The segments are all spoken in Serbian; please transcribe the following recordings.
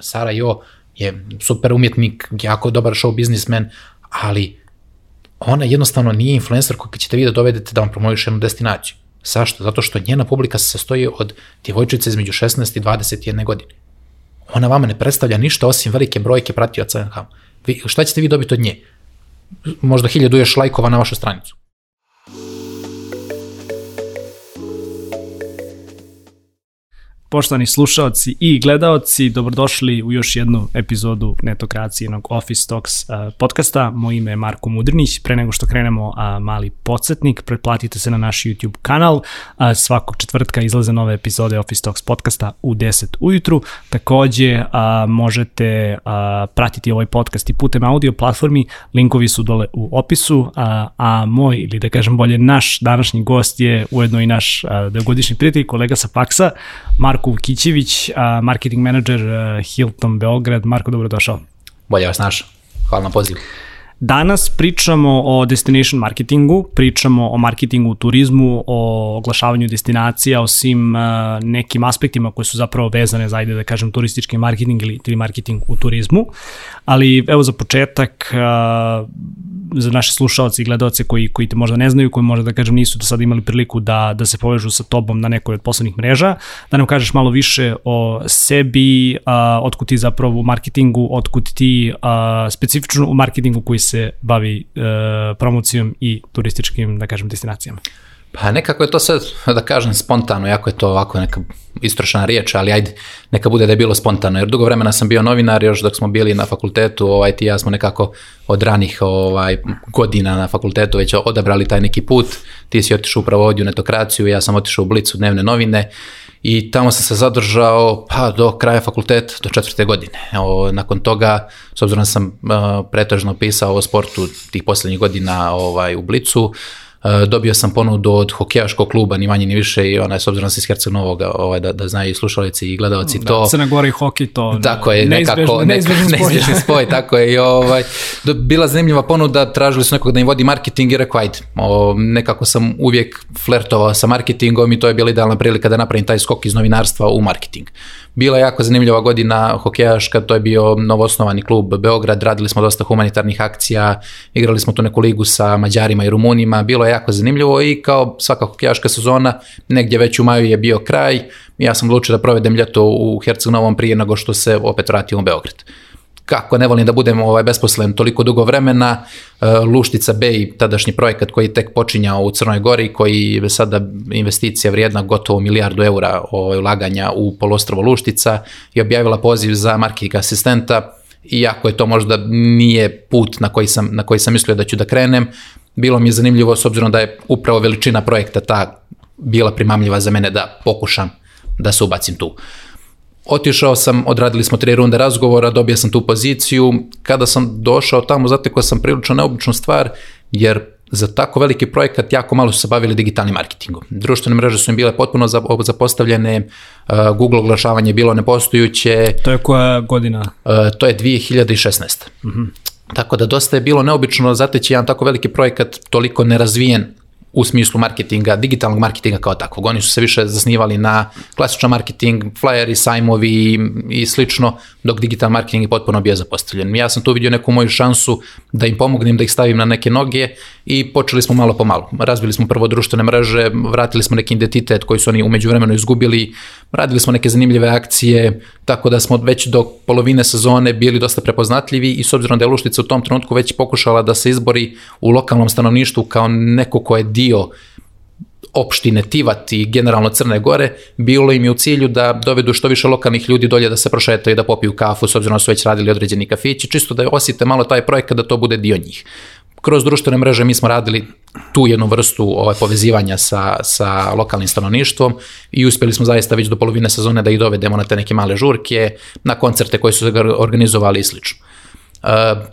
Sara Jo je super umjetnik, jako dobar show biznismen, ali ona jednostavno nije influencer koji ćete vi da dovedete da vam promoviše jednu destinaciju. Zašto? Zato što njena publika se sastoji od djevojčice između 16 i 21 godine. Ona vama ne predstavlja ništa osim velike brojke pratioca. Vi, šta ćete vi dobiti od nje? Možda hiljadu još lajkova na vašu stranicu. Poštovani slušaoci i gledaoci, dobrodošli u još jednu epizodu netokracijenog Office Talks uh, podcasta. Moje ime je Marko Mudrinić. Pre nego što krenemo, uh, mali podsjetnik, pretplatite se na naš YouTube kanal. Uh, svakog četvrtka izlaze nove epizode Office Talks podcasta u 10 ujutru. Takođe, možete pratiti ovaj podcast i putem audio platformi. Linkovi su dole u opisu, uh, a moj, ili da kažem bolje, naš današnji gost je ujedno i naš dogodišnji prijatelj, kolega sa Paksa, Marko Vukićević, marketing menadžer Hilton Beograd. Marko, dobrodošao. Bolje vas našao. Hvala na pozivu. Danas pričamo o destination marketingu, pričamo o marketingu u turizmu, o oglašavanju destinacija, o svim uh, nekim aspektima koji su zapravo vezane za, ajde da kažem, turistički marketing ili, ili marketing u turizmu. Ali evo za početak, uh, za naše slušalce i gledalce koji, koji te možda ne znaju, koji možda da kažem nisu do sada imali priliku da, da se povežu sa tobom na nekoj od poslednjih mreža, da nam kažeš malo više o sebi, a, otkud ti zapravo u marketingu, otkud ti specifično u marketingu koji se bavi a, promocijom i turističkim, da kažem, destinacijama. Pa nekako je to sad, da kažem, spontano, jako je to ovako neka istrošena riječ, ali ajde, neka bude da je bilo spontano, jer dugo vremena sam bio novinar, još dok smo bili na fakultetu, ovaj, ti ja smo nekako od ranih ovaj, godina na fakultetu već odabrali taj neki put, ti si otišao upravo ovdje u netokraciju, ja sam otišao u Blicu dnevne novine, i tamo sam se zadržao pa do kraja fakulteta, do četvrte godine. O, nakon toga, s obzirom da sam uh, pretežno pisao o sportu tih poslednjih godina ovaj, u Blicu, dobio sam ponudu od hokejaškog kluba, ni manje ni više i ona je s obzirom da se iz Herceg Novog, ovaj, da, da znaju i slušalici i gledalci da, to. Crna Gora i hokej to. Tako je, nekako, neizbežni, spoj. neizbežni spoj, tako je. I, ovaj, bila zanimljiva ponuda, tražili su nekog da im vodi marketing i rekao, ajde, o, nekako sam uvijek flertovao sa marketingom i to je bila idealna prilika da napravim taj skok iz novinarstva u marketing. Bila je jako zanimljiva godina hokejaška, to je bio novoosnovani klub Beograd, radili smo dosta humanitarnih akcija, igrali smo tu neku ligu sa Mađarima i Rumunima, bilo je jako zanimljivo i kao svaka hokejaška sezona, negdje već u maju je bio kraj, ja sam odlučio da provedem ljeto u Herceg Novom prije nego što se opet vratim u Beograd kako ne volim da budem ovaj, besposlen toliko dugo vremena, e, Luštica Bay, tadašnji projekat koji tek počinjao u Crnoj Gori, koji je sada investicija vrijedna gotovo milijardu eura ovaj, ulaganja u polostrovo Luštica i objavila poziv za marketing asistenta, iako je to možda nije put na koji sam, na koji sam mislio da ću da krenem, bilo mi je zanimljivo s obzirom da je upravo veličina projekta ta bila primamljiva za mene da pokušam da se ubacim tu. Otišao sam, odradili smo tri runde razgovora, dobio sam tu poziciju. Kada sam došao tamo, zatekao sam prilično neobičnu stvar, jer za tako veliki projekat jako malo su se bavili digitalnim marketingom. Društvene mreže su im bile potpuno zapostavljene, Google oglašavanje je bilo nepostojuće. To je koja godina? To je 2016. Mm -hmm. Tako da dosta je bilo neobično zateći jedan tako veliki projekat, toliko nerazvijen u smislu marketinga, digitalnog marketinga kao takvog. Oni su se više zasnivali na klasičan marketing, flyeri, sajmovi i, i slično, dok digital marketing je potpuno bio zapostavljen. Ja sam tu vidio neku moju šansu da im pomognem, da ih stavim na neke noge i počeli smo malo po malo. Razbili smo prvo društvene mreže, vratili smo neki identitet koji su oni umeđu vremenu izgubili, radili smo neke zanimljive akcije, tako da smo već do polovine sezone bili dosta prepoznatljivi i s obzirom da je Luštica u tom trenutku već pokušala da se izbori u lokalnom stanovništvu kao neko ko je dio opštine Tivat i generalno Crne Gore, bilo im je u cilju da dovedu što više lokalnih ljudi dolje da se prošetaju, da popiju kafu, s obzirom da su već radili određeni kafići, čisto da osite malo taj projekat da to bude dio njih. Kroz društvene mreže mi smo radili tu jednu vrstu ovaj, povezivanja sa, sa lokalnim stanovništvom i uspjeli smo zaista već do polovine sezone da ih dovedemo na te neke male žurke, na koncerte koje su organizovali i slično.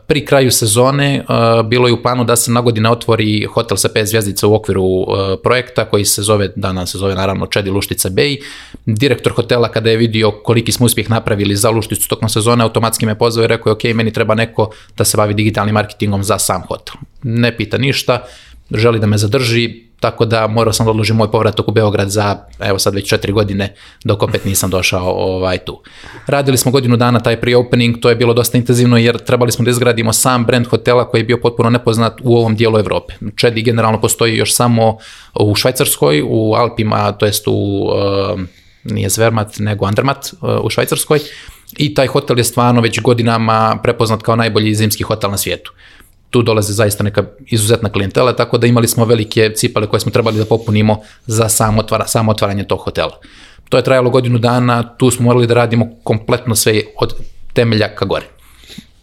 Pri kraju sezone bilo je u planu da se na godine otvori hotel sa 5 zvjezdica u okviru projekta koji se zove, danas se zove naravno Čedi Luštica Bay. Direktor hotela kada je vidio koliki smo uspjeh napravili za Lušticu tokom sezone, automatski me pozvao i rekao je ok, meni treba neko da se bavi digitalnim marketingom za sam hotel. Ne pita ništa, želi da me zadrži, tako da morao sam da odložiti moj povratak u Beograd za, evo sad već četiri godine, dok opet nisam došao ovaj, tu. Radili smo godinu dana taj pre-opening, to je bilo dosta intenzivno jer trebali smo da izgradimo sam brand hotela koji je bio potpuno nepoznat u ovom dijelu Evrope. Čedi generalno postoji još samo u Švajcarskoj, u Alpima, to jest u, uh, nije Zvermat, nego Andermat uh, u Švajcarskoj, i taj hotel je stvarno već godinama prepoznat kao najbolji zimski hotel na svijetu tu dolaze zaista neka izuzetna klijentela, tako da imali smo velike cipale koje smo trebali da popunimo za samo, otvara, samo otvaranje tog hotela. To je trajalo godinu dana, tu smo morali da radimo kompletno sve od temelja ka gore.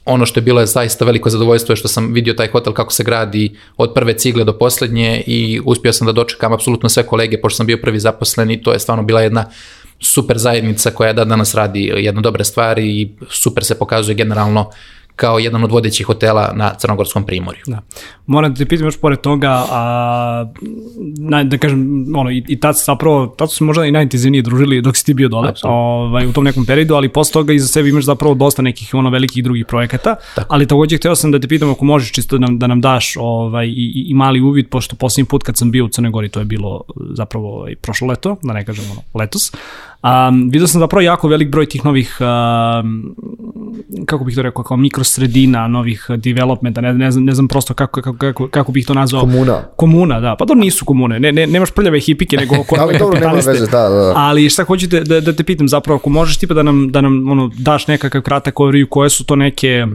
Ono što je bilo je zaista veliko zadovoljstvo je što sam vidio taj hotel kako se gradi od prve cigle do poslednje i uspio sam da dočekam apsolutno sve kolege pošto sam bio prvi zaposlen i to je stvarno bila jedna super zajednica koja da danas radi jedne dobre stvari i super se pokazuje generalno uh, kao jedan od vodećih hotela na Crnogorskom primorju. Da. Moram da te pitam još pored toga, a, na, da kažem, ono, i, i tad zapravo, tad su se možda i najintenzivnije družili dok si ti bio dole, ovaj, u tom nekom periodu, ali posle toga iza sebe imaš zapravo dosta nekih ono velikih drugih projekata, Tako. ali takođe hteo sam da te pitam ako možeš čisto da nam, da nam daš ovaj, i, i mali uvid, pošto poslednji put kad sam bio u Crnoj Gori, to je bilo zapravo ovaj, prošlo leto, da ne kažem ono, letos, Um, vidio sam zapravo jako velik broj tih novih, um, kako bih to rekao, kao mikrosredina, novih developmenta, ne, ne, znam, ne znam prosto kako, kako, kako, kako bih to nazvao. Komuna. Komuna, da. Pa to nisu komune, ne, ne, nemaš prljave hipike, nego ali dobro, nema veze, da, da. Ali šta hoću da, da, da te pitam zapravo, ako možeš tipa da nam, da nam ono, daš nekakav kratak overview, koje su to neke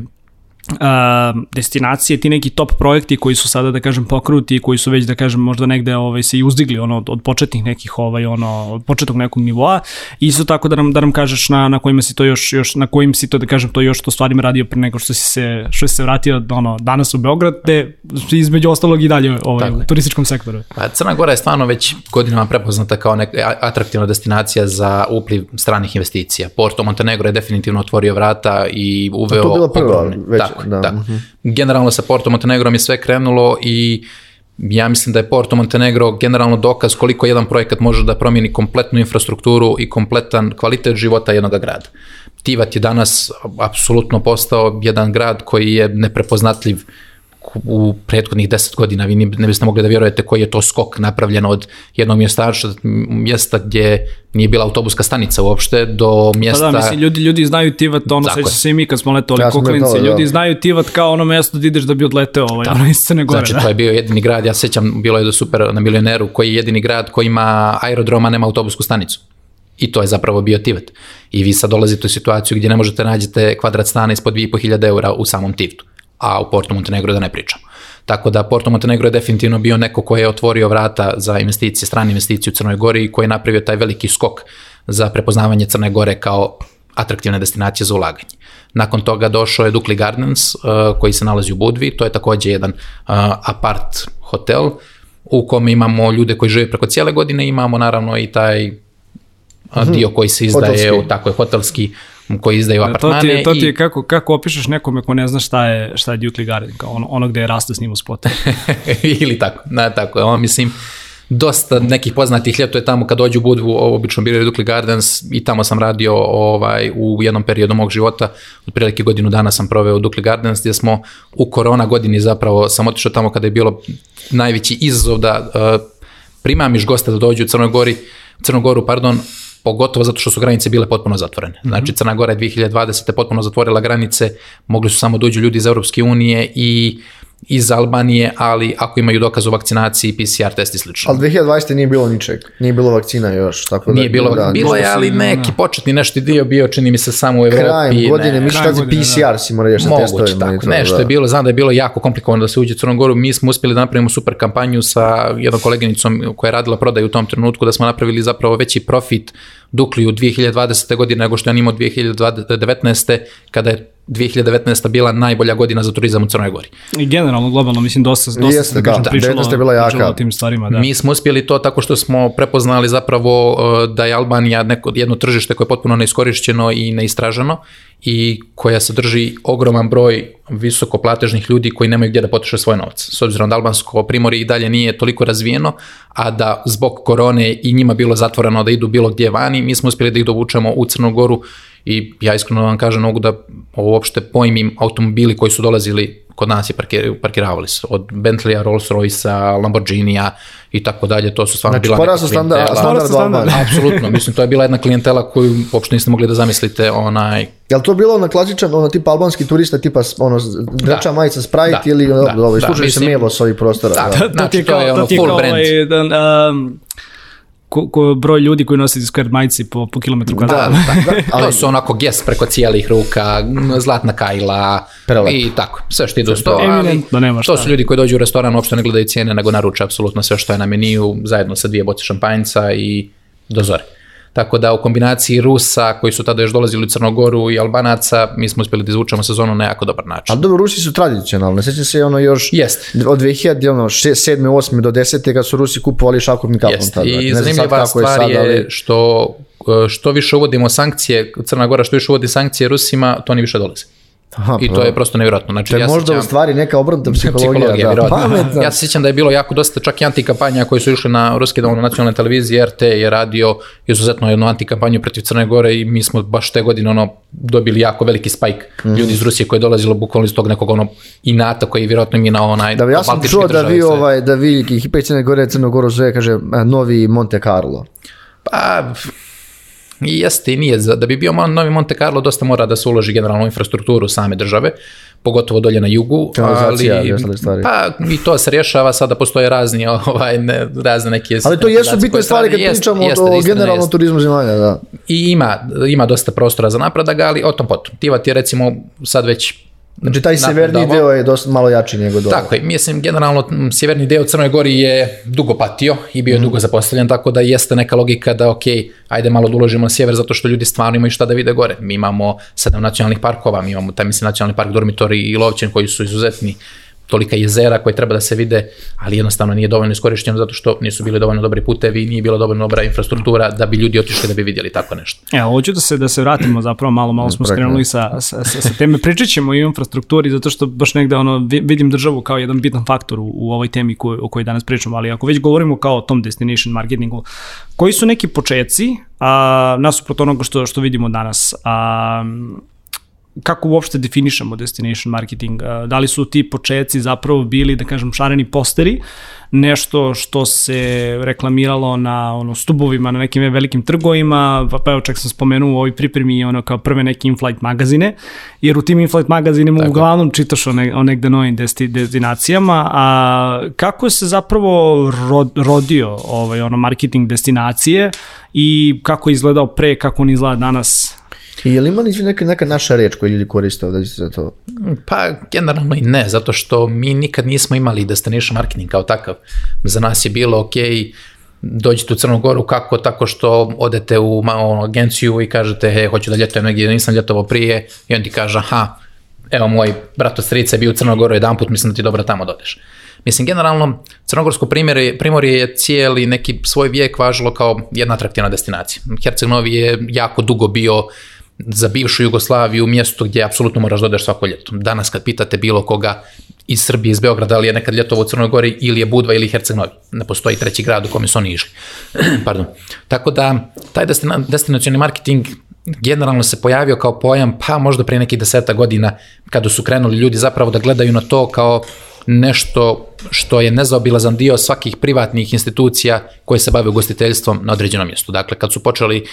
uh, destinacije, ti neki top projekti koji su sada da kažem pokruti, koji su već da kažem možda negde ovaj se i uzdigli ono od, od početnih nekih ovaj ono od početnog nekog nivoa. I isto tako da nam da nam kažeš na na kojima si to još još na kojim si to da kažem to još to stvarima radio pre nego što si se što si se vratio ono danas u Beograd, te između ostalog i dalje ovaj tako u turističkom sektoru. Pa Crna Gora je stvarno već godinama prepoznata kao neka atraktivna destinacija za upliv stranih investicija. Porto Montenegro je definitivno otvorio vrata i uveo to je bila prva, već, tako, da. tako. Uh -huh. Generalno sa Porto Montenegrom je sve krenulo i ja mislim da je Porto Montenegro generalno dokaz koliko jedan projekat može da promijeni kompletnu infrastrukturu i kompletan kvalitet života jednog grada. Tivat je danas apsolutno postao jedan grad koji je neprepoznatljiv uh, u prethodnih 10 godina vi ne biste mogli da vjerujete koji je to skok napravljen od jednog mjesta, mjesta gdje nije bila autobuska stanica uopšte do mjesta... Pa da, mislim, ljudi, ljudi znaju Tivat, ono, seća se i mi kad smo letovali ja kuklinci, da. ljudi da. znaju Tivat kao ono mjesto da ideš da bi odleteo ovaj, da. ono iz Crne Gore. Znači, da. to je bio jedini grad, ja sećam, bilo je do super na milioneru, koji je jedini grad koji ima aerodroma, nema autobusku stanicu. I to je zapravo bio Tivat. I vi sad dolazite u situaciju gdje ne možete nađete kvadrat stana ispod 2500 eura u samom Tivtu a u Porto Montenegro da ne pričamo. Tako da Porto Montenegro je definitivno bio neko ko je otvorio vrata za investicije, strane investicije u Crnoj Gori i koji je napravio taj veliki skok za prepoznavanje Crne Gore kao atraktivne destinacije za ulaganje. Nakon toga došao je Dukli Gardens uh, koji se nalazi u Budvi, to je takođe jedan uh, apart hotel u kome imamo ljude koji žive preko cijele godine, imamo naravno i taj uh, dio koji se izdaje hotelski. u tako je hotelski koji izdaju apartmane. To ti je, to ti je i... kako, kako opišeš nekome ko ne zna šta je, šta je Duke Garden, kao ono, ono gde je njim u spotu. Ili tako, na, tako je. On, mislim, dosta nekih poznatih ljeta je tamo kad dođu u Budvu, obično biraju Dukli Gardens i tamo sam radio ovaj, u jednom periodu mog života, otprilike godinu dana sam proveo u Dukli Gardens gdje smo u korona godini zapravo sam otišao tamo kada je bilo najveći izazov da uh, primamiš gosta da dođu u Crnoj Gori, Crnogoru, pardon, pogotovo zato što su granice bile potpuno zatvorene. Mhm. Znači Crna Gora je 2020. potpuno zatvorila granice, mogli su samo dođu ljudi iz Europske unije i iz Albanije, ali ako imaju dokaz o vakcinaciji, PCR test i slično. Ali 2020. nije bilo ničeg, nije bilo vakcina još. Tako da, nije bilo, da, bilo je, ali neki početni nešto dio bio, čini mi se samo u Evropi. Krajem godine, mi što PCR da. si mora još da Moguće, tako, nešto da. je bilo, znam da je bilo jako komplikovano da se uđe u Crnu Goru, mi smo uspjeli da napravimo super kampanju sa jednom koleginicom koja je radila prodaju u tom trenutku, da smo napravili zapravo veći profit Dukli u 2020. godine nego što je on imao 2019. kada je 2019. bila najbolja godina za turizam u Crnoj Gori. I generalno, globalno, mislim, dosta, dosta Jeste, da, kažem, da, pričalo, da, bila jaka. o tim stvarima. Da. Mi smo uspjeli to tako što smo prepoznali zapravo uh, da je Albanija neko, jedno tržište koje je potpuno neiskorišćeno i neistraženo i koja sadrži ogroman broj visokoplatežnih ljudi koji nemaju gdje da potroše svoj novac. S obzirom da albansko primorje i dalje nije toliko razvijeno, a da zbog korone i njima bilo zatvoreno da idu bilo gdje vani, mi smo uspjeli da ih dovučemo u Crnogoru i ja iskreno vam kažem mogu da uopšte pojmim automobili koji su dolazili kod nas i parkiravali se. Od Bentleya, Rolls Royce-a, Lamborghini-a i tako dalje. To su stvarno znači, bila neka standard, standard, standard. Apsolutno. Mislim, to je bila jedna klijentela koju uopšte niste mogli da zamislite. Onaj... Je to bilo na klasičan, ono, tipa albanski turista, tipa ono, dreča da. majica Sprite da. ili da. da. Ovaj, slučaj da. se mijelo s ovih prostora. Da, da. Znači, to je ono full brand. Ovaj, da, um, ko, ko broj ljudi koji nose square majici po, po kilometru Da, da, da. to su onako ges preko cijelih ruka, zlatna kajla Prelep. i tako, sve što ide uz to. Ali, da nema šta. To su ljudi koji dođu u restoran, uopšte ne gledaju cijene, nego naruče apsolutno sve što je na meniju, zajedno sa dvije boce šampanjca i dozore. Tako da u kombinaciji Rusa koji su tada još dolazili u Crnogoru i Albanaca, mi smo uspjeli da izvučemo sezonu na jako dobar način. Ali dobro, Rusi su tradicionalni, sećam se ono još Jest. od 2000, ono, 7. 8. do 10. kad su Rusi kupovali šakom i kapom tada. I zanimljiva stvar je, sad, ali... što što više uvodimo sankcije, Crna Gora što više uvodi sankcije Rusima, to oni više dolaze. Aha, I to pa je prosto nevjerojatno. Znači, to je ja možda u stvari neka obrnuta psihologija. psihologija da. Ja se sjećam da je bilo jako dosta čak i antikampanja koji su išli na ruske na nacionalne televizije, RT je radio izuzetno jednu antikampanju protiv Crne Gore i mi smo baš te godine ono dobili jako veliki spike mm. ljudi iz Rusije koji je dolazilo bukvalno iz tog nekog ono inata koji je vjerojatno mi na onaj Da ja sam čuo da vi ovaj da vi Hipe Crne Gore Crne Gore zove kaže novi Monte Carlo. Pa I jeste i nije. Da bi bio novi Monte Carlo, dosta mora da se uloži generalno u infrastrukturu same države, pogotovo dolje na jugu. Ali, pa i to se rješava, sada postoje razni, ovaj, ne, razne neke... Ali to jesu bitne stvari kad jest, pričamo jeste, o generalnom turizmu zemalja, da. I ima, ima dosta prostora za napredak, ali o tom potom. Tivat je recimo sad već Znači taj severni deo je dosta malo jači nego dole. Tako je, mislim generalno sjeverni deo Crnoj Gori je dugo patio i bio je mm. dugo zapostavljen, tako da jeste neka logika da ok, ajde malo da uložimo na sjever zato što ljudi stvarno imaju šta da vide gore. Mi imamo sedam nacionalnih parkova, mi imamo taj mislim nacionalni park Dormitori i Lovćen koji su izuzetni tolika jezera koje treba da se vide, ali jednostavno nije dovoljno iskorišteno zato što nisu bili dovoljno dobri putevi, nije bila dovoljno dobra infrastruktura da bi ljudi otišli da bi vidjeli tako nešto. Evo, hoću da se, da se vratimo zapravo malo, malo smo skrenuli sa, sa, sa, sa teme. Pričat ćemo i o infrastrukturi zato što baš negde ono, vidim državu kao jedan bitan faktor u, u ovoj temi koj, o kojoj danas pričamo, ali ako već govorimo kao o tom destination marketingu, koji su neki počeci a, nasuprot onoga što, što vidimo danas? A, kako uopšte definišemo destination marketing? Da li su ti početci zapravo bili, da kažem, šareni posteri, nešto što se reklamiralo na ono, stubovima, na nekim velikim trgovima, pa, pa evo čak sam spomenuo u ovoj pripremi ono kao prve neke in-flight magazine, jer u tim in-flight magazinima Tako. uglavnom čitaš o, ne, o negde novim desti, destinacijama, a kako se zapravo rod, rodio ovaj, ono, marketing destinacije i kako je izgledao pre, kako on izgleda danas I je li ima neka, neka naša reč koju ljudi koriste ovdje za to? Pa generalno i ne, zato što mi nikad nismo imali destination marketing kao takav. Za nas je bilo ok, dođete u Crnu Goru kako tako što odete u ono, agenciju i kažete he, hoću da ljetujem negdje, nisam ljetovao prije i on ti kaže aha, evo moj brato strica je bio u Crnu Goru jedan put, mislim da ti dobro tamo dodeš. Mislim, generalno, Crnogorsko primjerje, primorje je cijeli neki svoj vijek važilo kao jedna atraktivna destinacija. Herceg Novi je jako dugo bio za bivšu Jugoslaviju mjesto gdje apsolutno moraš da svako ljeto. Danas kad pitate bilo koga iz Srbije, iz Beograda, ali je nekad ljetovo u Crnoj Gori ili je Budva ili Herceg Novi. Ne postoji treći grad u kome su oni išli. Pardon. Tako da, taj destinacioni marketing generalno se pojavio kao pojam, pa možda pre nekih deseta godina, kada su krenuli ljudi zapravo da gledaju na to kao nešto što je nezaobilazan dio svakih privatnih institucija koje se bave ugostiteljstvom na određenom mjestu. Dakle, kad su počeli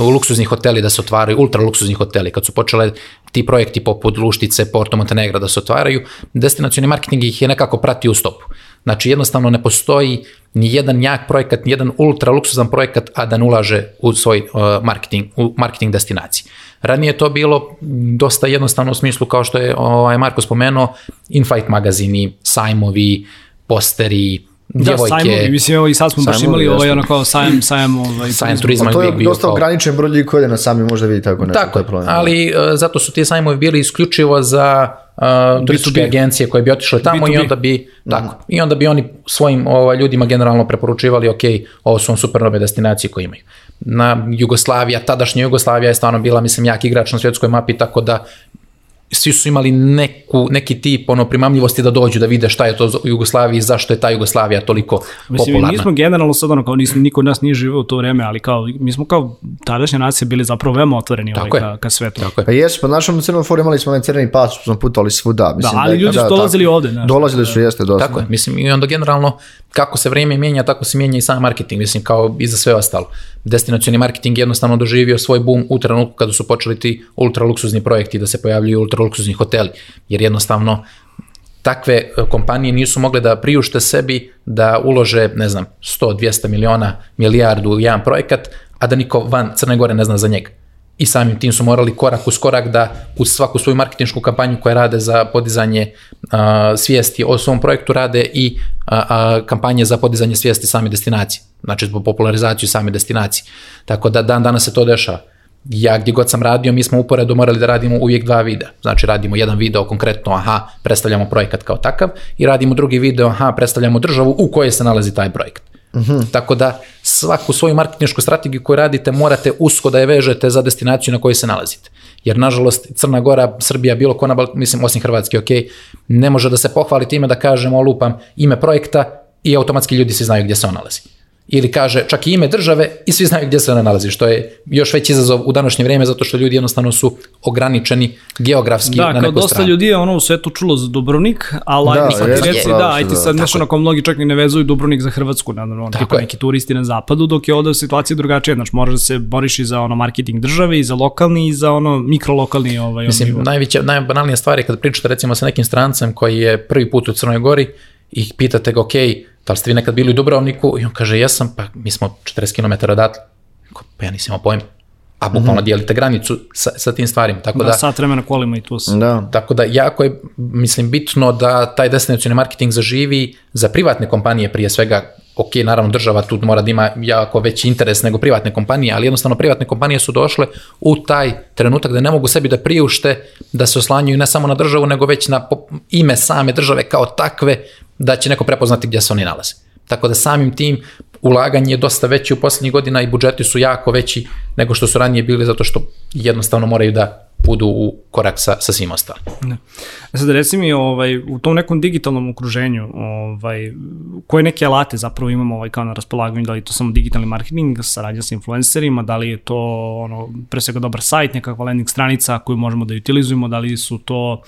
u luksuzni hoteli da se otvaraju, ultra luksuzni hoteli, kad su počele ti projekti poput Luštice, Porto Montenegra da se otvaraju, destinacioni marketing ih je nekako pratio u stopu. Znači, jednostavno ne postoji ni jedan jak projekat, ni jedan ultra luksuzan projekat, a da ne ulaže u svoj uh, marketing, u marketing destinaciji. Ranije je to bilo dosta jednostavno u smislu kao što je ovaj Marko spomenuo, in-flight magazini, sajmovi, posteri, da, djevojke. Da, sajmovi, mislim, evo i sad smo baš imali ovaj, ono kao sajam, sajam, ovaj, sajam turizma. To je bio dosta ograničen broj ljudi koji na sami možda vidi tako nešto. Tako je, ali uh, zato su ti sajmovi bili isključivo za uh, turističke agencije koje bi otišle tamo B2B. i onda bi mm. tako i onda bi oni svojim ovaj ljudima generalno preporučivali ok, ovo su super nove destinacije koje imaju na Jugoslavija, tadašnja Jugoslavija je stvarno bila, mislim, jak igrač na svjetskoj mapi, tako da svi su imali neku, neki tip ono primamljivosti da dođu da vide šta je to u Jugoslaviji, zašto je ta Jugoslavija toliko Mislim, popularna. Mi nismo generalno sad ono kao nismo, niko od nas nije živeo u to vreme, ali kao mi smo kao tadašnja nacija bili zapravo veoma otvoreni ovaj, ka, ka svetu. Tako je. Pa jesu, po našom crnom foru imali smo onaj crveni pas, smo putovali svuda. Mislim, da, ali ljudi su dolazili ovde. Znaš, dolazili su, jeste, dosta. Tako je, mislim, i onda generalno kako se vrijeme mijenja, tako se mijenja i sam marketing, mislim, kao i za sve ostalo. Destinacioni marketing jednostavno doživio svoj boom u trenutku kada su počeli ti ultraluksuzni projekti da se pojavljuju ultraluksuzni hoteli, jer jednostavno takve e, kompanije nisu mogle da priušte sebi da ulože, ne znam, 100, 200 miliona, milijardu u jedan projekat, a da niko van Crne Gore ne zna za njega i samim tim su morali korak uz korak da uz svaku svoju marketinšku kampanju koje rade za podizanje a, svijesti o svom projektu rade i a, a, kampanje za podizanje svijesti same destinacije, znači zbog popularizaciju same destinacije. Tako da dan danas se to dešava. Ja gdje god sam radio, mi smo uporedo morali da radimo uvijek dva videa. Znači radimo jedan video konkretno, aha, predstavljamo projekat kao takav i radimo drugi video, aha, predstavljamo državu u kojoj se nalazi taj projekat. -hmm. Tako da svaku svoju marketinšku strategiju koju radite morate usko da je vežete za destinaciju na kojoj se nalazite. Jer nažalost Crna Gora, Srbija, bilo ko na mislim osim Hrvatske, ok, ne može da se pohvali time da kažemo lupam ime projekta i automatski ljudi se znaju gdje se on nalazi ili kaže čak i ime države i svi znaju gdje se ona nalazi, što je još veći izazov u današnje vrijeme zato što ljudi jednostavno su ograničeni geografski da, na nekoj dosta strani. ljudi je ono u svetu čulo za Dubrovnik, ali da, ajde sad je, reci da, ajde sad nešto na kom mnogi čak ni ne vezuju Dubrovnik za Hrvatsku, naravno, tipa neki turisti na zapadu, dok je ovde situacija drugačija, znači moraš da se boriš i za ono marketing države i za lokalni i za ono mikrolokalni ovaj Mislim, najveća, najbanalnija stvar je kada pričate recimo sa nekim strancem koji je prvi put u Crnoj Gori i pitate ga, ok, da li ste vi nekad bili u Dubrovniku? I on kaže, jesam, pa mi smo 40 km odatle. Pa ja nisam imao pojma. A bukvalno mm -hmm. dijelite granicu sa, sa tim stvarima. Tako da, da sat vremena kolima i tu sam. Da. Tako da jako je, mislim, bitno da taj destinacioni marketing zaživi za privatne kompanije prije svega ok, naravno država tu mora da ima jako veći interes nego privatne kompanije, ali jednostavno privatne kompanije su došle u taj trenutak da ne mogu sebi da priušte da se oslanjuju ne samo na državu, nego već na ime same države kao takve, da će neko prepoznati gdje se oni nalaze. Tako da samim tim ulaganje je dosta veće u poslednjih godina i budžeti su jako veći nego što su ranije bili zato što jednostavno moraju da budu u korak sa, sa svim ostalim. Ne. E sad reci mi ovaj, u tom nekom digitalnom okruženju ovaj, koje neke alate zapravo imamo ovaj, kao na raspolaganju, da li je to samo digitalni marketing, saradnja sa influencerima, da li je to ono, pre svega dobar sajt, nekakva landing stranica koju možemo da utilizujemo, da li su to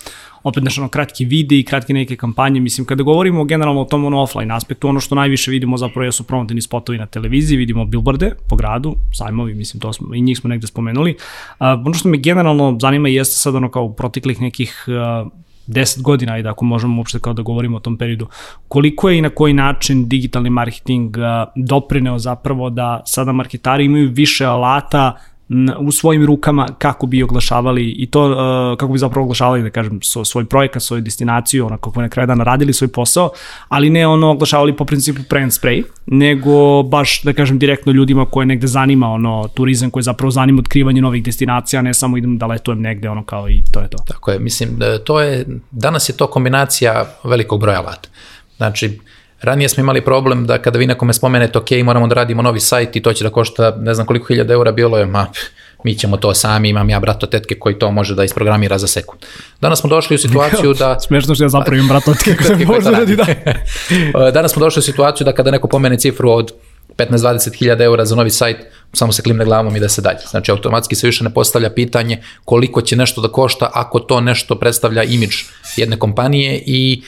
opet nešto ono kratki videi, kratke neke kampanje, mislim kada govorimo generalno o tom ono offline aspektu, ono što najviše vidimo zapravo jesu promotivni spotovi na televiziji, vidimo billboarde po gradu, sajmovi, mislim to smo, i njih smo negde spomenuli. Uh, ono što me generalno zanima jeste sad ono kao proteklih nekih uh, 10 godina, ajde ako možemo uopšte kao da govorimo o tom periodu, koliko je i na koji način digitalni marketing doprineo zapravo da sada marketari imaju više alata u svojim rukama kako bi oglašavali i to uh, kako bi zapravo oglašavali da kažem svoj projekat, svoju destinaciju, ono kako na kraju dana radili svoj posao, ali ne ono oglašavali po principu pray and spray, nego baš da kažem direktno ljudima koje negde zanima ono turizam koji zapravo zanima otkrivanje novih destinacija, ne samo idem da letujem negde ono kao i to je to. Tako je, mislim da to je danas je to kombinacija velikog broja alata. Znači, Ranije smo imali problem da kada vi nekome spomenete, ok, moramo da radimo novi sajt i to će da košta ne znam koliko hiljada eura, bilo je, ma, mi ćemo to sami, imam ja brato tetke koji to može da isprogramira za sekund. Danas smo došli u situaciju da... Smešno što ja zapravo imam brato tetke koji može da radi, da. Danas smo došli u situaciju da kada neko pomene cifru od 15-20 hiljada eura za novi sajt, samo se klimne glavom i da se dalje. Znači, automatski se više ne postavlja pitanje koliko će nešto da košta ako to nešto predstavlja imidž jedne kompanije i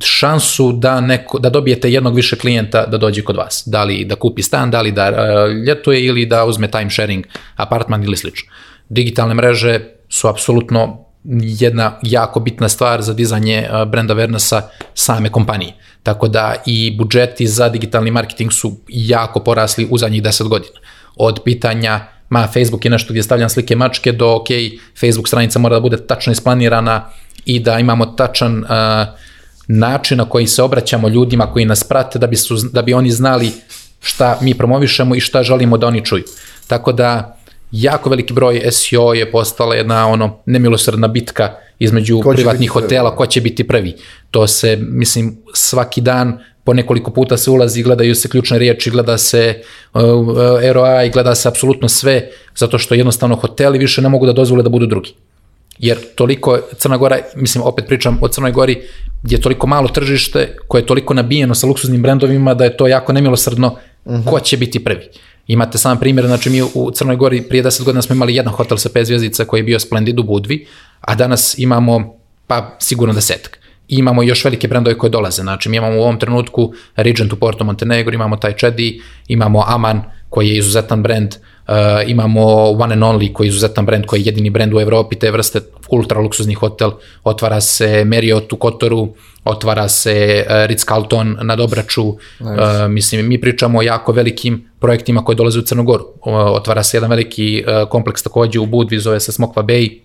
šansu da, neko, da dobijete jednog više klijenta da dođe kod vas. Da li da kupi stan, da li da uh, ljetuje ili da uzme time sharing apartman ili slično. Digitalne mreže su apsolutno jedna jako bitna stvar za dizanje uh, brand awarenessa same kompanije. Tako da i budžeti za digitalni marketing su jako porasli u zadnjih 10 godina. Od pitanja ma Facebook je nešto gdje stavljam slike mačke do ok, Facebook stranica mora da bude tačno isplanirana i da imamo tačan uh, način na koji se obraćamo ljudima koji nas prate da bi, su, da bi oni znali šta mi promovišemo i šta želimo da oni čuju. Tako da jako veliki broj SEO je postala jedna ono nemilosrdna bitka između ko privatnih hotela, ko će biti prvi. To se, mislim, svaki dan po nekoliko puta se ulazi, gledaju se ključne riječi, gleda se uh, ROI, gleda se apsolutno sve, zato što jednostavno hoteli više ne mogu da dozvole da budu drugi jer toliko Crna Gora, mislim opet pričam o Crnoj Gori, je toliko malo tržište koje je toliko nabijeno sa luksuznim brendovima da je to jako nemilosrdno uh -huh. ko će biti prvi. Imate sam primjer, znači mi u Crnoj Gori prije 10 godina smo imali jedan hotel sa 5 zvjezdica koji je bio Splendid u Budvi, a danas imamo pa sigurno desetak. I imamo još velike brendove koje dolaze, znači mi imamo u ovom trenutku Regent u Porto Montenegro, imamo taj Čedi, imamo Aman koji je izuzetan brend, uh, imamo One and Only koji je izuzetan brend, koji je jedini brend u Evropi te vrste ultra luksuzni hotel, otvara se Marriott u Kotoru, otvara se uh, Ritz-Carlton na Dobraču, nice. uh, mislim, mi pričamo o jako velikim projektima koji dolaze u Crnogoru. Uh, otvara se jedan veliki uh, kompleks takođe u Budvi, zove se Smokva Bay,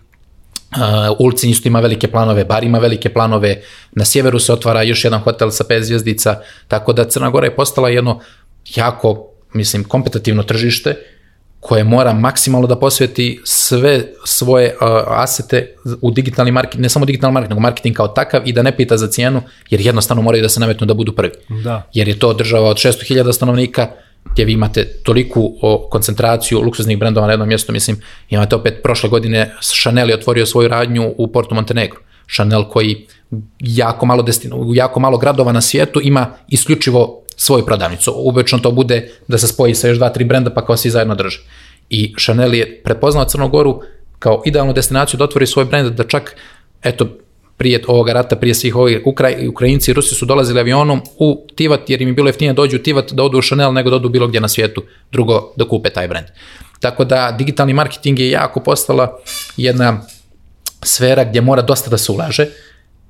Uh, Ulcin isto ima velike planove, Bar ima velike planove, na sjeveru se otvara još jedan hotel sa pet zvjezdica, tako da Crna Gora je postala jedno jako, mislim, kompetitivno tržište koje mora maksimalno da posveti sve svoje uh, asete u digitalni marketing, ne samo digitalni marketing, nego marketing kao takav i da ne pita za cijenu, jer jednostavno moraju da se nametnu da budu prvi. Da. Jer je to država od 600.000 stanovnika, gdje vi imate toliku o, koncentraciju luksuznih brendova na jednom mjestu, mislim, imate opet prošle godine Chanel je otvorio svoju radnju u Porto Montenegro. Chanel koji jako malo, destin, jako malo gradova na svijetu ima isključivo svoju prodavnicu. Uvečno to bude da se spoji sa još dva, tri brenda pa kao svi zajedno drže. I Chanel je prepoznao Crnogoru kao idealnu destinaciju da otvori svoj brend, da čak, eto, prije ovoga rata, prije svih ovih Ukraj, Ukrajinci i Rusi su dolazili avionom u Tivat, jer im je bilo jeftinije dođu u Tivat, da odu u Chanel, nego da odu bilo gdje na svijetu, drugo da kupe taj brend. Tako da digitalni marketing je jako postala jedna sfera gdje mora dosta da se ulaže,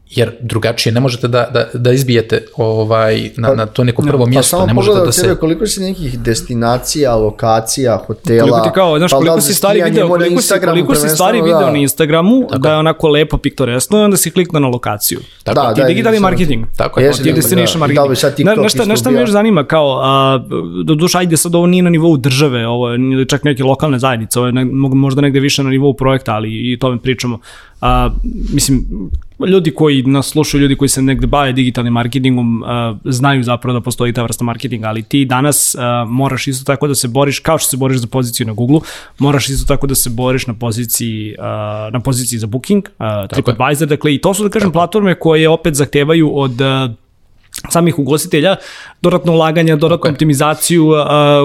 jer drugačije ne možete da, da, da izbijete ovaj, na, na to neko prvo pa, mjesto. Pa ne možete da se... koliko si nekih destinacija, lokacija, hotela. Koliko ti kao, znaš, pa koliko si stvari video, koliko si, koliko si stvari video da. na Instagramu, tako. da je onako lepo piktoresno i onda si kliknuo na lokaciju. Tako, da, ti da, digitalni marketing. Tako je. Ti destination da, marketing. Da, na, nešto, nešto me još zanima, kao, a, do duša, ajde sad ovo nije na nivou države, ovo je čak neke lokalne zajednice, ovo je ne, možda negde više na nivou projekta, ali i to tome pričamo. A, mislim, ljudi koji nas slušaju, ljudi koji se negde bave digitalnim marketingom, uh, znaju zapravo da postoji ta vrsta marketinga, ali ti danas uh, moraš isto tako da se boriš, kao što se boriš za poziciju na Google, moraš isto tako da se boriš na poziciji, uh, na poziciji za booking, uh, TripAdvisor, dakle i to su da kažem platforme koje opet zahtevaju od uh, samih ugostitelja, dodatno ulaganje, dodatnu okay. optimizaciju, uh,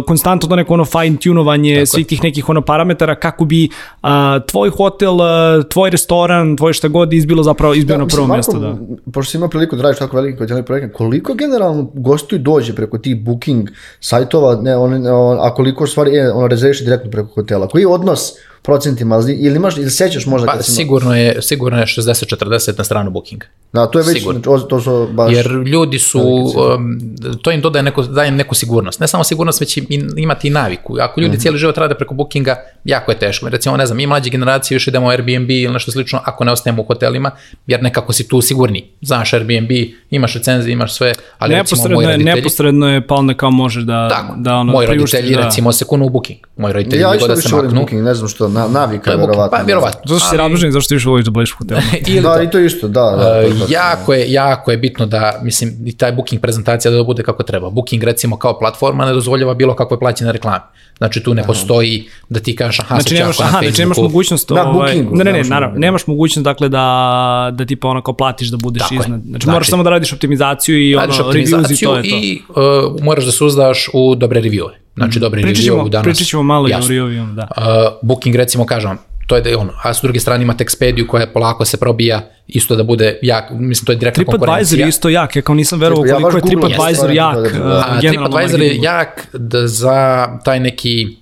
konstantno to neko ono fine tunovanje Tako svih tih nekih ono parametara kako bi uh, tvoj hotel, uh, tvoj restoran, tvoj šta god izbilo zapravo izbio da, na prvo mjesto. Da. Pošto si imao priliku da radiš tako veliki hotelni projekat, koliko generalno gostuju dođe preko tih booking sajtova, ne, on, on, a koliko stvari je, ono rezerviše direktno preko hotela? Koji je odnos procentima, ili imaš, ili sećaš možda pa, kad si sigurno je, sigurno je 60-40 na stranu booking. Da, to je već, sigurno. to su baš... Jer ljudi su, um, to im dodaje neku, daje neku sigurnost. Ne samo sigurnost, već i, imati i naviku. Ako ljudi mm -hmm. cijeli život rade preko bookinga, jako je teško. Recimo, ne znam, mi mlađe generacije još idemo u Airbnb ili nešto slično, ako ne ostajemo u hotelima, jer nekako si tu sigurni. Znaš Airbnb, imaš recenzije, imaš sve, ali neposredno recimo moji roditelji... Je, neposredno je palne kao možeš da... Tako, da ono, moji roditelji, da... recimo, se kunu u booking. Moji roditelji ja da se maknu. Booking, ne znam što, na, navika je verovatno. Pa, verovatno. Zašto si radožen, zašto ti više voliš da budeš u hotelu? da, i to isto, da. da uh, jako, je, jako je bitno da, mislim, i taj booking prezentacija da bude kako treba. Booking, recimo, kao platforma ne dozvoljava bilo kakve plaćene reklame. Znači, tu ne postoji da ti kažeš, aha, znači, nemaš, aha, znači nemaš mogućnost na ovaj, bookingu, ne, ne, ne, naravno, nemaš mogućnost dakle da da tipa onako platiš da budeš Tako iznad. Znači, znači, moraš samo da radiš optimizaciju i ono reviews i to je to. I uh, moraš da se uzdaš u dobre reviewe. Znači, mm. dobre review danas. Pričat ćemo malo jasno. i o review, da. Uh, booking, recimo, kažem, to je da je ono, a s druge strane imate Expedia koja polako se probija isto da bude jak, mislim to je direktna konkurencija. TripAdvisor je isto jak, ja kao nisam verovao koliko ja je TripAdvisor jak. Da, da, da. Uh, TripAdvisor je jak da za taj neki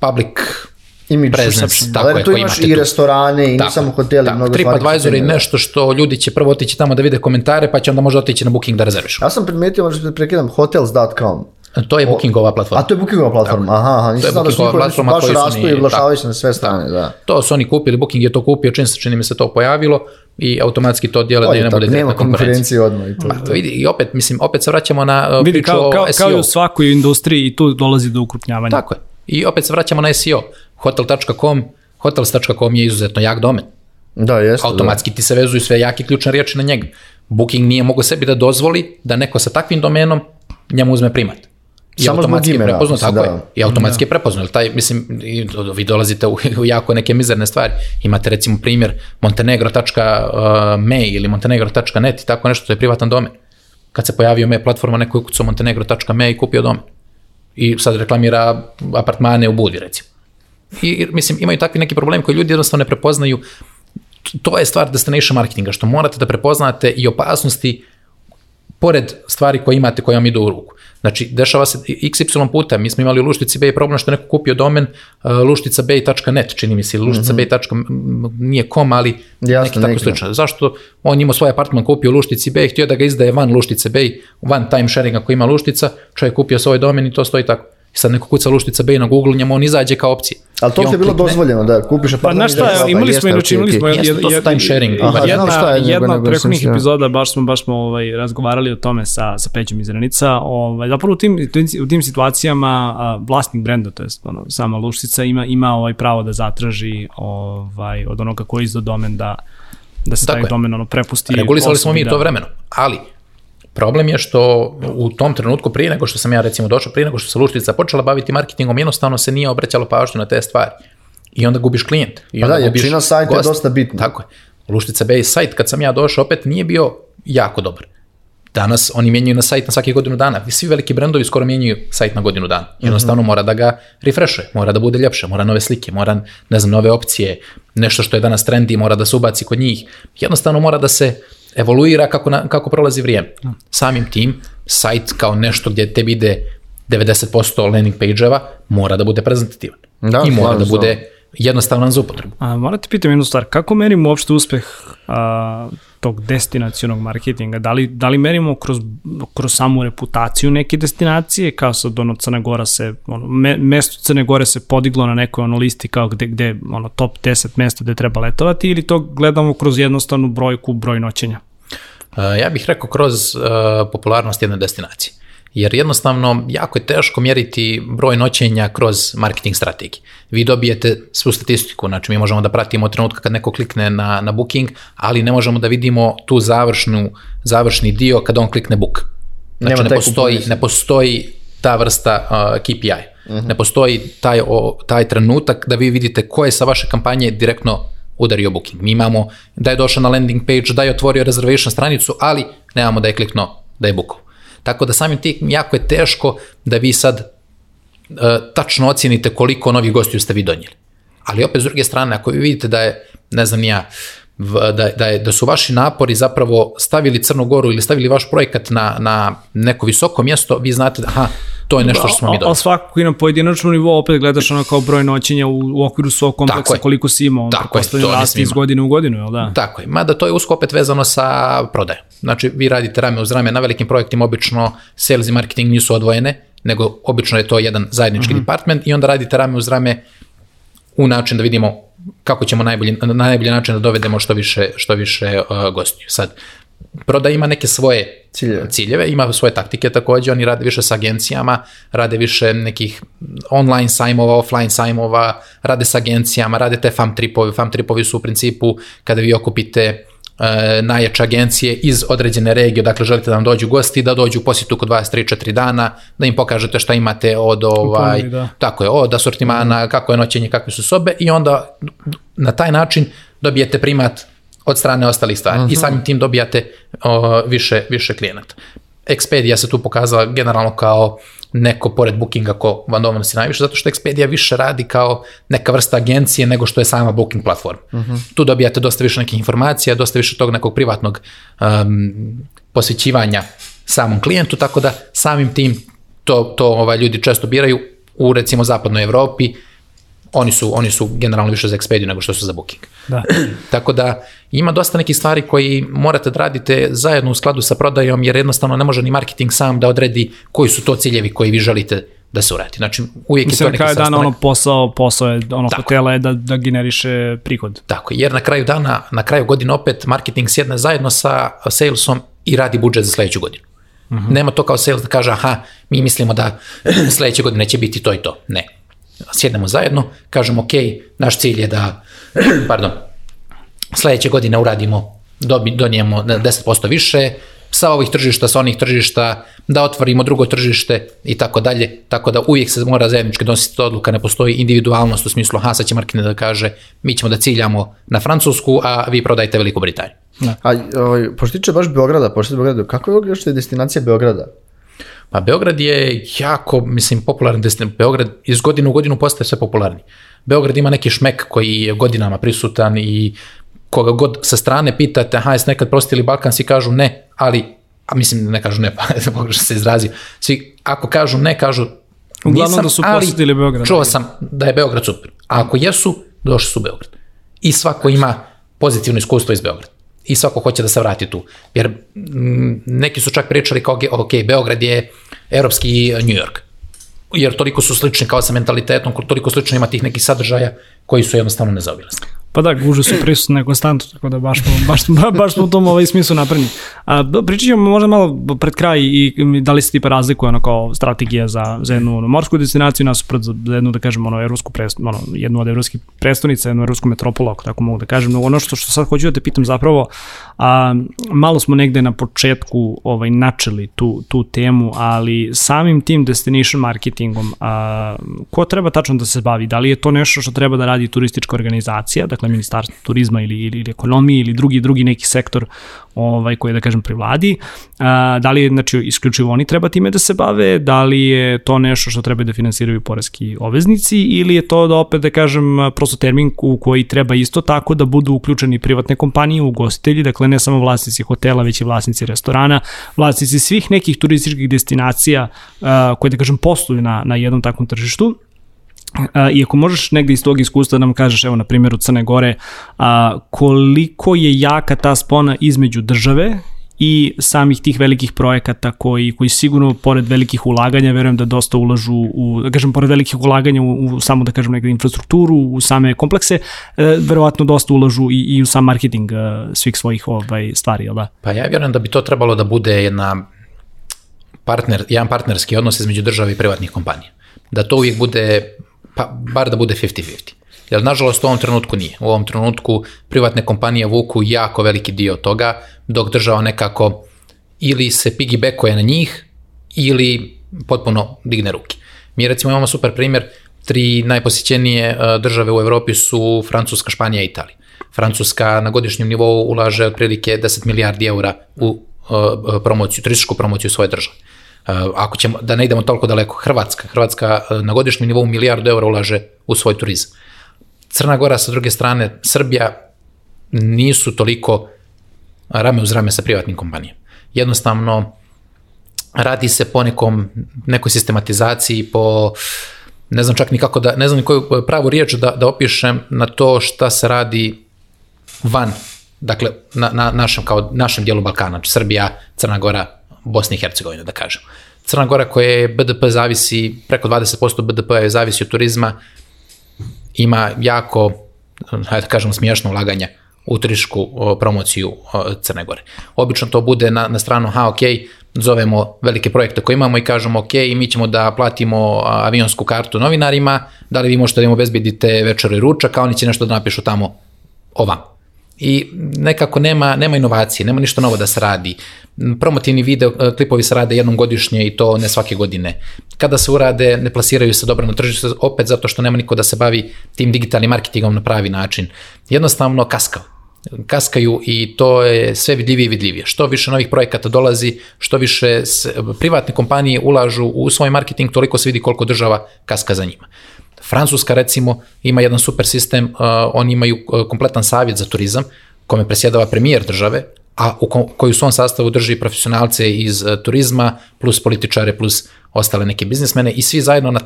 public image presence, tako je, tu imaš i restorane i tako, samo hoteli, tako, mnogo TripAdvisor je nešto što ljudi će prvo otići tamo da vide komentare, pa će onda možda otići na booking da rezervišu. Ja sam primetio, možda prekidam, hotels.com. To je bookingova platforma. A to je bookingova platforma, tako. aha, aha. Nisam znao da su platforma baš rastu i oglašavaju se na sve strane, da. To su oni kupili, Booking je to kupio, čim se čini mi se to pojavilo i automatski to dijele da ne bude nema konkurencije odmah i to. Pa, vidi, i opet, mislim, opet se vraćamo na uh, vidi, priču kao, kao, o SEO. Kao i u svakoj industriji i tu dolazi do ukrupnjavanja. Tako je. I opet se vraćamo na SEO. Hotel.com, hotels.com je izuzetno jak domen. Da, jeste. Automatski da. ti se vezuju sve jake ključne riječi na njega. Booking nije mogo sebi da dozvoli da neko sa takvim domenom njemu uzme primat i Samo zbog automatski je imena, prepoznao, mislim, tako da. je, i automatski je prepoznao, jer taj, mislim, vi dolazite u, u jako neke mizerne stvari, imate recimo primjer montenegro.me ili montenegro.net i tako nešto, to je privatan domen. Kad se pojavio me platforma, neko je ukucao montenegro.me i kupio domen. I sad reklamira apartmane u Budi, recimo. I, mislim, imaju takvi neki problemi koji ljudi jednostavno ne prepoznaju. To je stvar destination marketinga, što morate da prepoznate i opasnosti pored stvari koje imate koje vam idu u ruku. Znači, dešava se XY puta, mi smo imali u Luštici Bay problem što je neko kupio domen uh, lušticabay.net, čini mi se, ili lušticabay. nije com, ali Mhm. Jasno, neki tako neki, da. slično. Zašto on imao svoj apartman, kupio u Luštici Bay, htio da ga izdaje van Luštice Bay, van time sharinga koji ima Luštica, čovjek kupio svoj domen i to stoji tako. I sad neko kuca Luštica Bay na Google, njemu on izađe kao opcija. Ali to je bilo klikne. dozvoljeno da kupiš Pa apartman. znaš i da- šta, pa imali smo, inače imali smo Jeste, to time sharing. Aha, jedna, šta je, jedna od nego prethodnih epizoda, baš smo, baš smo ovaj, razgovarali o tome sa, sa Peđom iz Renica, ovaj, zapravo u tim, u tim situacijama a, vlasnik brenda, to je ono, sama Luštica, ima, ima ovaj pravo da zatraži ovaj, od onoga koji je izdao domen da, da se Tako taj je. domen ono, prepusti. Regulisali smo mi da- to vremeno, ali problem je što u tom trenutku prije nego što sam ja recimo došao, prije nego što se Luštica počela baviti marketingom, jednostavno se nije obraćalo pažnju na te stvari. I onda gubiš klijent. I Pa onda da, jačina sajta je dosta bitna. Tako je. Luštica Bay sajt, kad sam ja došao, opet nije bio jako dobar. Danas oni mijenjaju na sajt na svaki godinu dana. Svi veliki brendovi skoro mijenjaju sajt na godinu dana. Jednostavno mora da ga refreshuje, mora da bude ljepše, mora nove slike, mora ne znam, nove opcije, nešto što je danas trendi mora da se ubaci kod njih. Jednostavno mora da se evoluira kako, na, kako prolazi vrijeme. Samim tim, sajt kao nešto gdje tebi ide 90% landing page-eva mora da bude prezentativan. Da, I mora da bude jednostavan za upotrebu. A, morate pitam jednu stvar, kako merimo uopšte uspeh a, tog destinacionog marketinga? Da li, da li merimo kroz, kroz samu reputaciju neke destinacije, kao sad ono Crna Gora se, ono, me, mesto Crne Gore se podiglo na nekoj ono listi kao gde, gde ono, top 10 mesta gde treba letovati ili to gledamo kroz jednostavnu brojku, broj noćenja? Uh, ja bih rekao kroz uh, popularnost jedne destinacije. Jer jednostavno jako je teško mjeriti broj noćenja kroz marketing strategije. Vi dobijete svu statistiku, znači mi možemo da pratimo od trenutka kad neko klikne na, na booking, ali ne možemo da vidimo tu završnu, završni dio kada on klikne book. Znači Nema ne postoji, ne postoji ta vrsta uh, KPI. Uh-huh. Ne postoji taj, o, taj trenutak da vi vidite ko je sa vaše kampanje direktno udario booking. Mi imamo da je došao na landing page, da je otvorio reservation stranicu, ali nemamo da je kliknuo da je bookao. Tako da samim tim jako je teško da vi sad uh, tačno ocijenite koliko novih gostiju ste vi donijeli. Ali opet s druge strane, ako vi vidite da je, ne znam ja, da, da, je, da su vaši napori zapravo stavili Crnu Goru ili stavili vaš projekat na, na neko visoko mjesto, vi znate da, aha, to je nešto što smo mi Ali dobili. svakako i na pojedinačnom nivou opet gledaš ono kao broj noćenja u, u okviru svog kompleksa koliko si imao, Tako je, to rasti iz godine u godinu, jel da? Tako je, mada to je usko opet vezano sa prodajom. Znači, vi radite rame uz rame, na velikim projektima obično sales i marketing nisu odvojene, nego obično je to jedan zajednički mm -hmm. department i onda radite rame uz rame u način da vidimo kako ćemo najbolji, na najbolji način da dovedemo što više, što više uh, gostiju. Sad, proda ima neke svoje Ciljeve. ciljeve, ima svoje taktike takođe, oni rade više sa agencijama, rade više nekih online sajmova, offline sajmova, rade sa agencijama, rade te fam tripovi, fam tripovi su u principu kada vi okupite e, najjače agencije iz određene regije, dakle želite da vam dođu gosti, da dođu u posjetu kod vas 3-4 dana, da im pokažete šta imate od ovaj, ponudi, da. tako je, od asortimana, kako je noćenje, kakve su sobe i onda na taj način dobijete primat od strane ostalih stvari uh -huh. i samim tim dobijate o, više, više klijenata. Expedia se tu pokazala generalno kao neko pored bookinga ko vam donosi najviše, zato što Expedia više radi kao neka vrsta agencije nego što je sama booking platforma. Uh -huh. Tu dobijate dosta više nekih informacija, dosta više tog nekog privatnog um, posvećivanja samom klijentu, tako da samim tim to, to ovaj, ljudi često biraju u recimo zapadnoj Evropi, oni su, oni su generalno više za Expedia nego što su za Booking. Da. Tako da ima dosta nekih stvari koji morate da radite zajedno u skladu sa prodajom, jer jednostavno ne može ni marketing sam da odredi koji su to ciljevi koji vi želite da se uradi. Znači, uvijek Mislim, je to na neki kraju dana sastanak. ono posao, posao je, ono Tako. hotela je da, da generiše prihod. Tako, jer na kraju dana, na kraju godine opet marketing sjedne zajedno sa salesom i radi budžet za sledeću godinu. Uh -huh. Nema to kao sales da kaže, aha, mi mislimo da sledeće godine će biti to i to. Ne. Sjednemo zajedno, kažemo, ok, naš cilj je da, pardon, sledeće godine uradimo, dobi, donijemo 10% više, sa ovih tržišta, sa onih tržišta, da otvorimo drugo tržište i tako dalje, tako da uvijek se mora zajednički donositi odluka, ne postoji individualnost u smislu, ha, sad će marketing da kaže, mi ćemo da ciljamo na Francusku, a vi prodajte Veliku Britaniju. A ovaj, pošto tiče baš Beograda, pošto je Beograda, kako je uopšte destinacija Beograda? Pa Beograd je jako, mislim, popularan destinacija. Beograd iz godine u godinu postaje sve popularniji. Beograd ima neki šmek koji je godinama prisutan i koga god sa strane pitate, aha, jeste nekad prostili Balkan, svi kažu ne, ali, a mislim ne kažu ne, pa pogrešno se izrazio, svi ako kažu ne, kažu Uglavnom nisam, da su ali posjetili Beograd. Čuo sam da je Beograd super. A ako jesu, došli su u Beograd. I svako ima pozitivno iskustvo iz Beograda. I svako hoće da se vrati tu. Jer m, neki su čak pričali kao, ok, Beograd je evropski New York. Jer toliko su slični kao sa mentalitetom, toliko slično ima tih nekih sadržaja koji su jednostavno nezaobilazni. Pa da, guže su prisutne konstantno, tako da baš, baš, baš smo u tom ovaj smislu napredni. A, pričat ćemo možda malo pred kraj i da li se tipa razlikuje ono kao strategija za, za jednu ono, morsku destinaciju nasuprot za, za jednu, da kažem, ono, evropsku prest, ono, jednu od evropskih prestonica, jednu evropsku metropolu, ako tako mogu da kažem. No, ono što, što sad hoću da te pitam zapravo, a, malo smo negde na početku ovaj, načeli tu, tu temu, ali samim tim destination marketingom, a, ko treba tačno da se bavi? Da li je to nešto što treba da radi turistička organizacija, dakle ministarstvo turizma ili, ili ekonomije ili drugi drugi neki sektor ovaj koji je da kažem pri vladi. A, da li je znači isključivo oni treba time da se bave, da li je to nešto što treba da finansiraju poreski obveznici ili je to da opet da kažem prosto termin u koji treba isto tako da budu uključeni privatne kompanije, ugostitelji, dakle ne samo vlasnici hotela, već i vlasnici restorana, vlasnici svih nekih turističkih destinacija a, koje da kažem posluju na na jednom takvom tržištu A, I ako možeš negde iz tog iskustva da nam kažeš, evo na primjeru Crne Gore, a, koliko je jaka ta spona između države i samih tih velikih projekata koji, koji sigurno pored velikih ulaganja, verujem da dosta ulažu u, da kažem, pored velikih ulaganja u, u samo da kažem negde infrastrukturu, u same komplekse, e, verovatno dosta ulažu i, i u sam marketing e, svih svojih ovaj, stvari, jel da? Pa ja vjerujem da bi to trebalo da bude jedna partner, jedan partnerski odnos između države i privatnih kompanija. Da to uvijek bude pa bar da bude 50-50. Jer nažalost u ovom trenutku nije. U ovom trenutku privatne kompanije vuku jako veliki dio toga, dok država nekako ili se piggybackuje na njih, ili potpuno digne ruke. Mi recimo imamo super primjer, tri najposjećenije e, države u Evropi su Francuska, Španija i Italija. Francuska na godišnjem nivou ulaže otprilike 10 milijardi eura u e, promociju, turističku promociju svoje države. Eh, ako ćemo, da ne idemo toliko daleko, Hrvatska. Hrvatska eh, na godišnjem nivou milijardu eura ulaže u svoj turizam. Crna Gora sa druge strane, Srbija nisu toliko rame uz rame sa privatnim kompanijama. Jednostavno, radi se po nekom, nekoj sistematizaciji, po ne znam čak ni kako da, ne znam ni koju pravu riječ da, da opišem na to šta se radi van, dakle, na, na našem, kao našem dijelu Balkana, znači Srbija, Crna Gora, Bosne i Hercegovine, da kažem. Crna Gora koja je BDP zavisi, preko 20% BDP je zavisi od turizma, ima jako, hajde da kažem, smiješno ulaganja u turističku promociju Crne Gore. Obično to bude na, na stranu, ha, ok, zovemo velike projekte koje imamo i kažemo, ok, mi ćemo da platimo avionsku kartu novinarima, da li vi možete da im obezbedite večer i ručak, a oni će nešto da napišu tamo o vam i nekako nema, nema inovacije, nema ništa novo da se radi. Promotivni video e, klipovi se rade jednom godišnje i to ne svake godine. Kada se urade, ne plasiraju se dobro na tržište, opet zato što nema niko da se bavi tim digitalnim marketingom na pravi način. Jednostavno kaskao kaskaju i to je sve vidljivije i vidljivije. Što više novih projekata dolazi, što više privatne kompanije ulažu u svoj marketing, toliko se vidi koliko država kaska za njima. Francuska recimo ima jedan super sistem, uh, oni imaju uh, kompletan savjet za turizam, kome presjedava premijer države, a u ko, koji u svom sastavu drži profesionalce iz uh, turizma, plus političare, plus ostale neke biznismene i svi zajedno na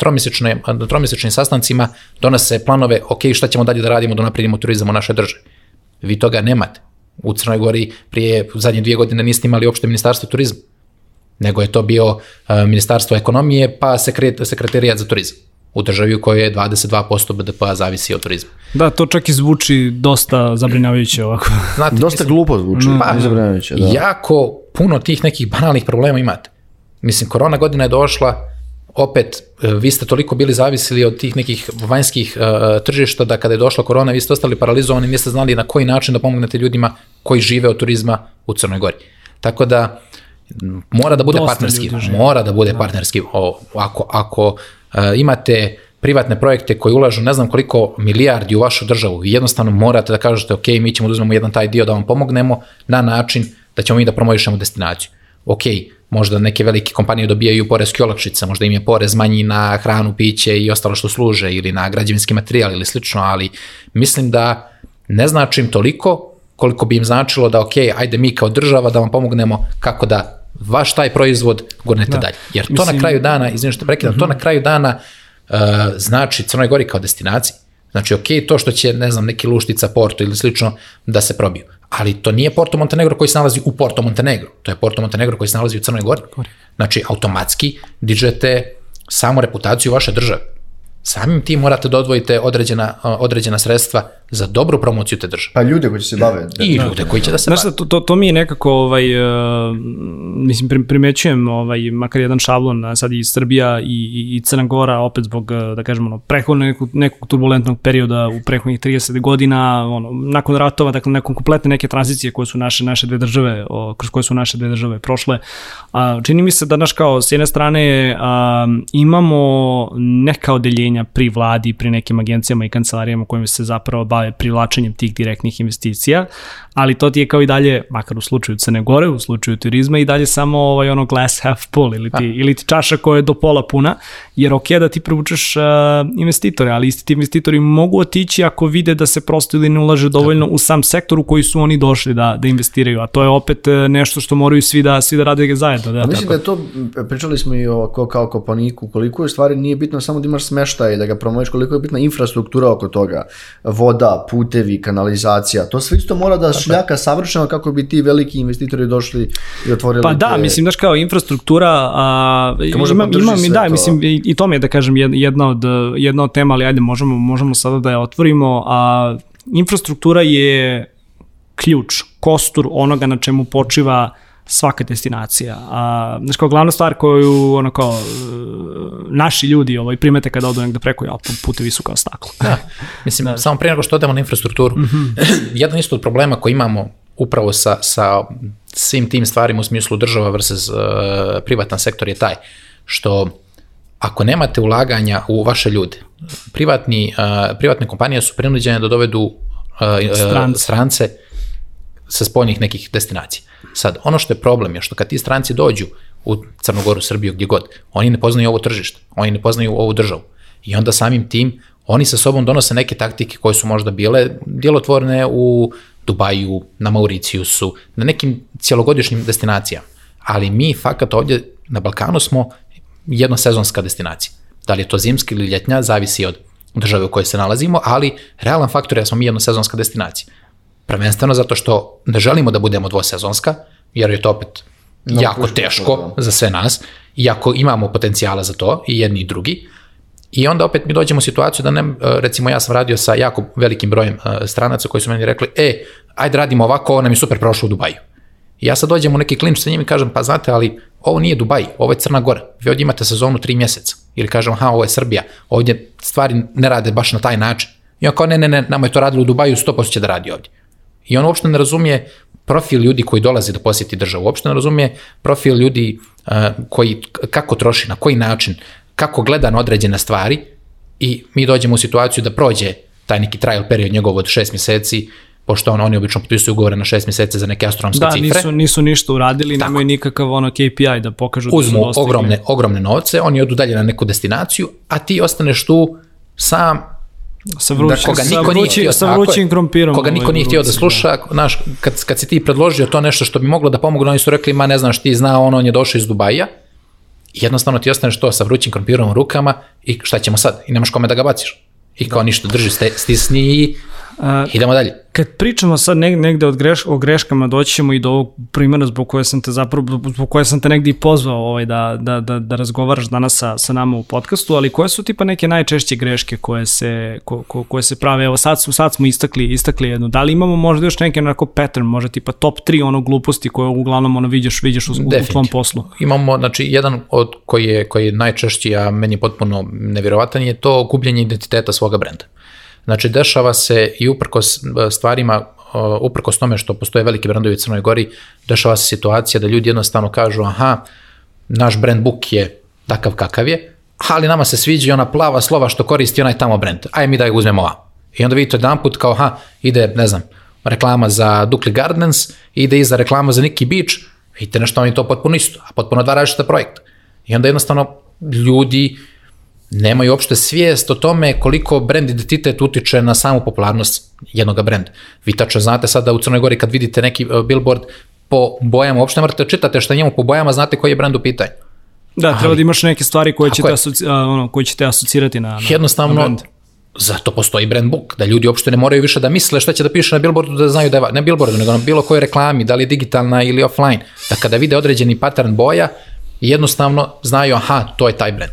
na tromjesečnim sastancima donose planove, ok, šta ćemo dalje da radimo da napredimo turizam u našoj državi. Vi toga nemate. U Crnoj Gori prije zadnje dvije godine niste imali uopšte ministarstvo turizma, nego je to bio uh, ministarstvo ekonomije pa sekret, sekretarijat za turizam u državi u kojoj je 22% BDP-a zavisi od turizma. Da, to čak i zvuči dosta zabrinjavajuće ovako. Znate, dosta mislim, glupo zvuči, pa, zabrinjavajuće. Da. Jako puno tih nekih banalnih problema imate. Mislim, korona godina je došla, opet, e, vi ste toliko bili zavisili od tih nekih vanjskih uh, tržišta da kada je došla korona, vi ste ostali paralizovani, niste znali na koji način da pomognete ljudima koji žive od turizma u Crnoj Gori. Tako da mora da bude Dosta partnerski, mora da bude partnerski. O, ako ako imate privatne projekte koji ulažu ne znam koliko milijardi u vašu državu i jednostavno morate da kažete ok, mi ćemo da uzmemo jedan taj dio da vam pomognemo na način da ćemo mi da promovišemo destinaciju. Ok, možda neke velike kompanije dobijaju poreske olakšice, možda im je porez manji na hranu, piće i ostalo što služe ili na građevinski materijal ili slično, ali mislim da ne znači im toliko koliko bi im značilo da ok, ajde mi kao država da vam pomognemo kako da vaš taj proizvod gurnete da. dalje. Jer to Mislim- na kraju dana, izvim što prekidam, to na kraju dana uh, znači Crnoj Gori kao destinaciji. Znači, ok, to što će, ne znam, neki luštica Porto ili slično da se probiju. Ali to nije Porto Montenegro koji se nalazi u Porto Montenegro. To je Porto Montenegro koji se nalazi u Crnoj Gori. Znači, automatski dižete samo reputaciju vaše države. Samim tim morate da odvojite određena, određena sredstva za dobru promociju te države. Pa ljude koji će se bave. I ljude koji će da se Znaš bave. šta, to, to, to mi je nekako, ovaj, uh, mislim, prim- primećujem ovaj, makar jedan šablon, sad i Srbija i, i, i Crna Gora, opet zbog, uh, da kažemo, ono, prehodnog nekog, nekog turbulentnog perioda u prehodnih 30 godina, ono, nakon ratova, dakle, nakon kompletne neke tranzicije koje su naše, naše dve države, o, kroz koje su naše dve države prošle, a, čini mi se da, naš kao, s jedne strane, a, imamo neka odeljenja pri vladi, pri nekim agencijama i kancelarijama kojima se zapravo bave privlačenjem tih direktnih investicija, ali to ti je kao i dalje, makar u slučaju Crne Gore, u slučaju turizma i dalje samo ovaj ono glass half full ili ti, ili ti čaša koja je do pola puna, jer ok da ti privučeš uh, investitore, ali isti ti investitori mogu otići ako vide da se prosto ili ne ulaže dovoljno u sam sektor u koji su oni došli da, da investiraju, a to je opet eh, nešto što moraju svi da, svi da rade zajedno. Da, A mislim tako. da je to, pričali smo i o ko, kao kopaniku, koliko je stvari nije bitno samo da imaš smeštaj, da ga promoviš, koliko je bitna infrastruktura oko toga, voda, putevi, kanalizacija, to sve isto mora da šljaka savršeno kako bi ti veliki investitori došli i otvorili Pa da, te- mislim, znaš kao infrastruktura, a, može imam, imam i da, to. mislim, i, i to mi je da kažem jed- jedna od, jedna od tema, ali ajde, možemo, možemo sada da je otvorimo, a infrastruktura je ključ, kostur onoga na čemu počiva svaka destinacija. A, znaš, kao glavna stvar koju ono kao, e, naši ljudi ovaj, primete kada odu negde preko, ja, putevi su kao staklo. Da, mislim, da. samo prije nego što odemo na infrastrukturu, mm -hmm. jedan isto od problema koji imamo upravo sa, sa svim tim stvarima u smislu država versus uh, privatan sektor je taj što ako nemate ulaganja u vaše ljude, privatni, uh, privatne kompanije su prinuđene da dovedu uh, Strance. strance sa spoljnih nekih destinacija. Sad, ono što je problem je što kad ti stranci dođu u Crnogoru, Srbiju, gdje god, oni ne poznaju ovo tržište, oni ne poznaju ovu državu. I onda samim tim, oni sa sobom donose neke taktike koje su možda bile djelotvorne u Dubaju, na Mauricijusu, na nekim cjelogodišnjim destinacijama. Ali mi, fakat, ovdje na Balkanu smo jednosezonska destinacija. Da li je to zimski ili ljetnja, zavisi od države u kojoj se nalazimo, ali realan faktor je da smo mi jednosezonska destinacija. Prvenstveno zato što ne želimo da budemo dvosezonska, jer je to opet no, jako puško, teško da. za sve nas, iako imamo potencijala za to, i jedni i drugi. I onda opet mi dođemo u situaciju da ne, recimo ja sam radio sa jako velikim brojem stranaca koji su meni rekli, e, ajde radimo ovako, ovo nam je super prošlo u Dubaju. I ja sad dođem u neki klinč sa njim i kažem, pa znate, ali ovo nije Dubaj, ovo je Crna Gora. Vi ovdje imate sezonu tri mjeseca. Ili kažem, ha, ovo je Srbija. Ovdje stvari ne rade baš na taj način. I on kao, ne, ne, ne, nama je to radilo u Dubaju, 100% će da radi ovdje. I on uopšte ne razumije profil ljudi koji dolazi da posjeti državu. Uopšte ne razumije profil ljudi uh, koji, kako troši, na koji način, kako gleda na određene stvari i mi dođemo u situaciju da prođe taj neki trial period njegov od šest mjeseci, pošto on, oni obično potpisuju ugovore na šest mjeseci za neke astronomske da, cifre. Da, nisu, nisu ništa uradili, Tako. nemaju nikakav ono KPI da pokažu Uzmu da su ogromne, ogromne novce, oni odu dalje na neku destinaciju, a ti ostaneš tu sam sa vrućim, koga sa niko vrućim, nije htio, sa vrućim krompirom. Koga niko ovaj, nije htio da sluša, da. znaš, kad, kad si ti predložio to nešto što bi moglo da pomogne, oni su rekli, ma ne znaš, ti zna, ono, on je došao iz Dubaja, i jednostavno ti ostaneš to sa vrućim krompirom u rukama i šta ćemo sad? I nemaš kome da ga baciš. I kao da. ništa, drži, stisni i uh, idemo dalje. Kad pričamo sad negde od greš, o greškama, doći ćemo i do ovog primjera zbog koje sam te zapravo, zbog koje sam te negde i pozvao ovaj, da, da, da, da razgovaraš danas sa, sa nama u podcastu, ali koje su tipa neke najčešće greške koje se, ko, ko, koje se prave, evo sad, su, sad smo istakli, istakli jednu, da li imamo možda još neke onako pattern, možda tipa top 3 ono gluposti koje uglavnom ono vidiš, vidiš u, u tvom poslu? Imamo, znači, jedan od koji je, koji je najčešći, a meni potpuno nevjerovatan, je to gubljenje identiteta svoga brenda. Znači, dešava se i uprkos stvarima uh, uprkos tome što postoje veliki brendovi u Crnoj Gori, dešava se situacija da ljudi jednostavno kažu, aha, naš brand book je takav kakav je, ali nama se sviđa i ona plava slova što koristi onaj tamo brand. Aj mi da ga uzmemo ovamo. I onda vidite jedan put kao, ha, ide, ne znam, reklama za Dukli Gardens, ide iza reklama za Niki Beach, vidite nešto oni to potpuno isto, a potpuno dva različita projekta. I onda jednostavno ljudi nemaju uopšte svijest o tome koliko brand identitet utiče na samu popularnost jednog brenda. Vi tačno znate sada u Crnoj Gori kad vidite neki uh, billboard po bojama, uopšte morate da čitate šta njemu po bojama, znate koji je brend u pitanju. Da, treba Ali- da imaš neke stvari koje je. asoci, a, ono, koje ćete asocirati na, na Jednostavno, na brand. zato postoji brand book, da ljudi uopšte ne moraju više da misle šta će da piše na billboardu da znaju da je, ne billboardu, nego na bilo kojoj reklami, da li je digitalna ili offline, da kada vide određeni pattern boja, jednostavno znaju, aha, to je taj brand.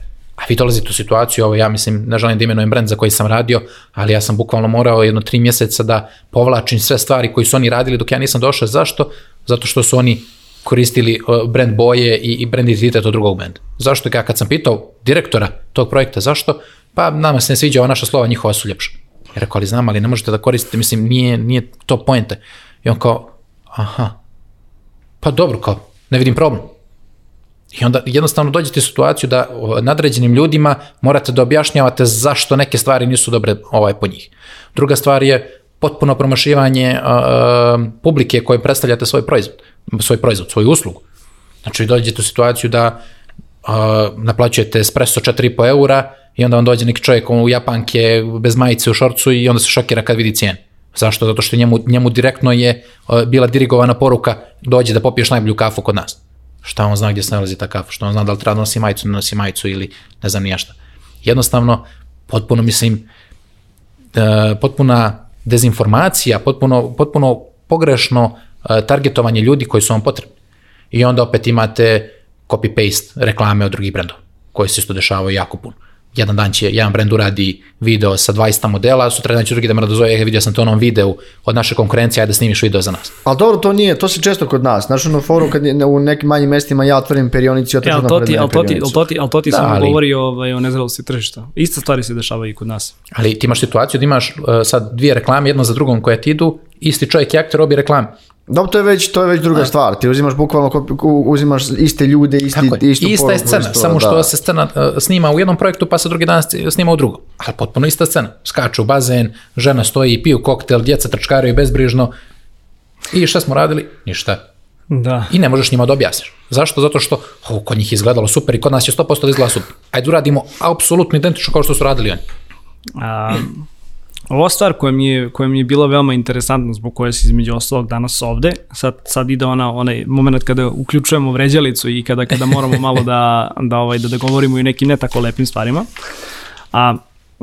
Vi dolazite u situaciju, ovo ja mislim, ne želim da imenujem brand za koji sam radio, ali ja sam bukvalno morao jedno tri mjeseca da povlačim sve stvari koji su oni radili dok ja nisam došao. Zašto? Zato što su oni koristili uh, brand boje i, i brand identitet od drugog brenda. Zašto? Ja kad sam pitao direktora tog projekta, zašto? Pa nama se ne sviđa ova naša slova, njihova su ljepša. Ja rekao, ali znam, ali ne možete da koristite, mislim, nije, nije to poente. I on kao, aha, pa dobro, kao, ne vidim problem. I onda jednostavno dođete u situaciju da nadređenim ljudima morate da objašnjavate zašto neke stvari nisu dobre ovaj po njih. Druga stvar je potpuno promašivanje uh, publike koje predstavljate svoj proizvod, svoj proizvod, svoju uslugu. Znači dođete u situaciju da uh, naplaćujete espresso 4,5 eura i onda vam dođe neki čovjek u Japanke bez majice u šorcu i onda se šokira kad vidi cijenu. Zašto? Zato što njemu, njemu direktno je uh, bila dirigovana poruka dođe da popiješ najbolju kafu kod nas. Šta on zna gdje se nalazi ta kafa? Što on zna da li treba da nosi majicu, ne nosi majicu ili ne znam nija šta. Jednostavno, potpuno mislim, e, potpuna dezinformacija, potpuno, potpuno pogrešno e, targetovanje ljudi koji su vam potrebni. I onda opet imate copy-paste reklame od drugih brendova, koje se isto dešavaju jako puno. Jedan dan će jedan brend uradi video sa 200 modela, sutra dan će drugi da me razove, e, vidio sam to onom videu od naše konkurencije, ajde da snimiš video za nas. Ali dobro, to nije, to se često kod nas. Znaš, ono forum kad je, u nekim manjim mestima ja otvorim perionicu, ja E, ali otvorim to ti, ali to ti, ali to ti, ali to ti Da, samo ali- govori ovaj, o nezrelosti tržišta. Iste stvari se dešavaju i kod nas. Ali ti imaš situaciju da imaš uh, sad dvije reklame, jedna za drugom koje ti idu, isti čovjek je akter obje reklame. Dobro, to je već, to je već druga stvar. Ti uzimaš bukvalno, uzimaš iste ljude, isti, Tako je. istu Ista je scena, isto, samo što da. se scena uh, snima u jednom projektu pa se drugi dan snima u drugom. Ali potpuno ista scena. Skaču u bazen, žena stoji, piju koktel, djeca trčkaraju bezbrižno. I šta smo radili? Ništa. Da. I ne možeš njima da objasniš. Zašto? Zato što ovo kod njih je izgledalo super i kod nas će 100% da izgleda super. Ajde uradimo apsolutno identično kao što su radili oni. A, ova stvar koja mi, je, koja mi je bila veoma interesantna zbog koje si između ostalog danas ovde, sad, sad ide ona, onaj moment kada uključujemo vređalicu i kada, kada moramo malo da, da, ovaj, da, da govorimo i nekim ne tako lepim stvarima. A,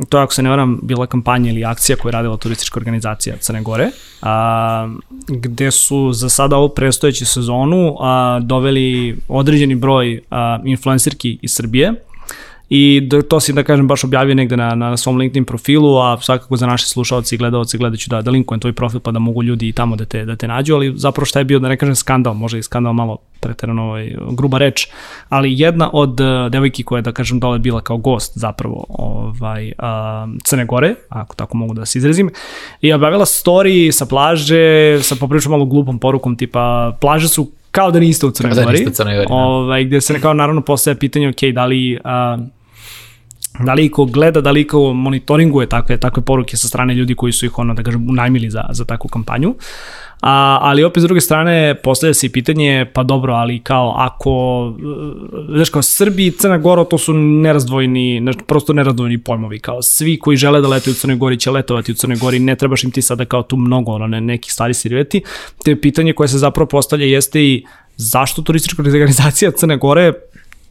to je, ako se ne varam, bila kampanja ili akcija koju je radila turistička organizacija Crne Gore, a, gde su za sada ovu prestojeću sezonu a, doveli određeni broj a, influencerki iz Srbije, I to si, da kažem, baš objavio negde na, na svom LinkedIn profilu, a svakako za naše slušalce i gledalce gledat ću da, da linkujem tvoj profil pa da mogu ljudi i tamo da te, da te nađu, ali zapravo šta je bio, da ne kažem skandal, možda i skandal malo preterano ovaj, gruba reč, ali jedna od uh, devojki koja je, da kažem, dole bila kao gost zapravo ovaj, uh, Crne Gore, ako tako mogu da se izrazim, i objavila story sa plaže, sa poprilično malo glupom porukom, tipa plaže su kao da niste u Crnoj Kao da Gori, niste u Crnoj Gori, da. ovaj, gde se kao naravno postaje pitanje, ok, da li a, da li iko gleda, da li iko monitoringuje takve, takve poruke sa strane ljudi koji su ih ono, da kažem, unajmili za, za takvu kampanju. A, ali opet s druge strane postavlja se i pitanje, pa dobro, ali kao ako, e, znaš kao Srbi i Crna Gora, to su nerazdvojni, znaš, prosto nerazdvojni pojmovi, kao svi koji žele da letaju u Crnoj Gori će letovati u Crnoj Gori, ne trebaš im ti sada kao tu mnogo ono, ne, nekih stvari servirati, te pitanje koje se zapravo postavlja jeste i zašto turistička organizacija Crne Gore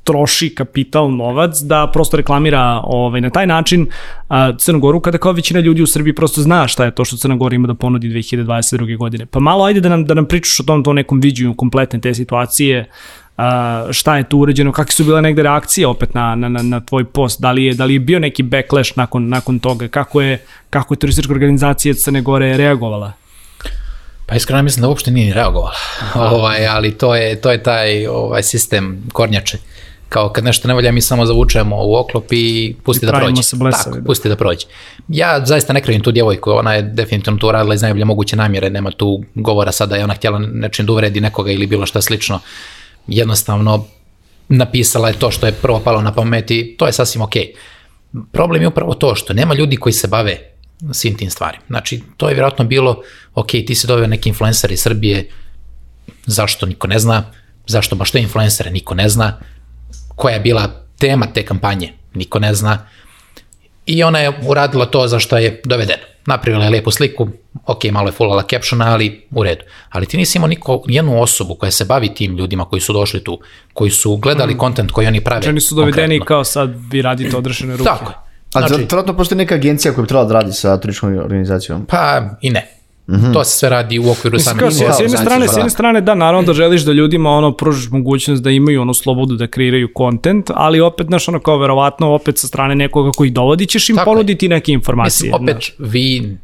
troši kapital, novac, da prosto reklamira ovaj, na taj način a, Crnu Goru, kada kao većina ljudi u Srbiji prosto zna šta je to što Crna Gora ima da ponudi 2022. godine. Pa malo ajde da nam, da nam pričaš o tom, tom nekom viđenju kompletne te situacije, a, šta je tu urađeno, kakve su bile negde reakcije opet na, na, na, na tvoj post, da li je, da li je bio neki backlash nakon, nakon toga, kako je, kako je turistička organizacija Crne Gore reagovala? Pa iskreno mislim da uopšte nije ni reagovala, ovaj, ali to je, to je taj ovaj sistem kornjače. Kao kad nešto ne valja mi samo zavučemo u oklop i pusti I da prođe. se blesavi, Tako, da. pusti da prođe. Ja zaista ne krivim tu djevojku, ona je definitivno to uradila iz najbolje moguće namjere, nema tu govora sada da je ona htjela nečim da uvredi nekoga ili bilo šta slično. Jednostavno napisala je to što je prvo palo na pamet i to je sasvim okej. Problem je upravo to što nema ljudi koji se bave svim tim stvarima. Znači, to je vjerojatno bilo, ok, ti si doveo neki influencer iz Srbije, zašto niko ne zna, zašto baš te influencere niko ne zna, koja je bila tema te kampanje, niko ne zna. I ona je uradila to za što je dovedena. Napravila je lepu sliku, ok, malo je fulala captiona, ali u redu. Ali ti nisi imao niko, jednu osobu koja se bavi tim ljudima koji su došli tu, koji su gledali kontent koji oni prave. Znači oni su dovedeni konkretno. kao sad vi radite odrešene ruke. Tako je. A Znači, znači, vjerojatno postoji neka agencija koja bi trebala da radi sa turističkom organizacijom. pa i ne. To se sve radi u okviru same kao, s, jedne organizacije, strane, da. s jedne strane, da, naravno da želiš da ljudima ono pružiš mogućnost da imaju ono slobodu da kreiraju kontent, ali opet, znaš, ono kao verovatno, opet sa strane nekoga koji dovodi ćeš im Tako je. ponuditi neke informacije. Mislim, opet vi,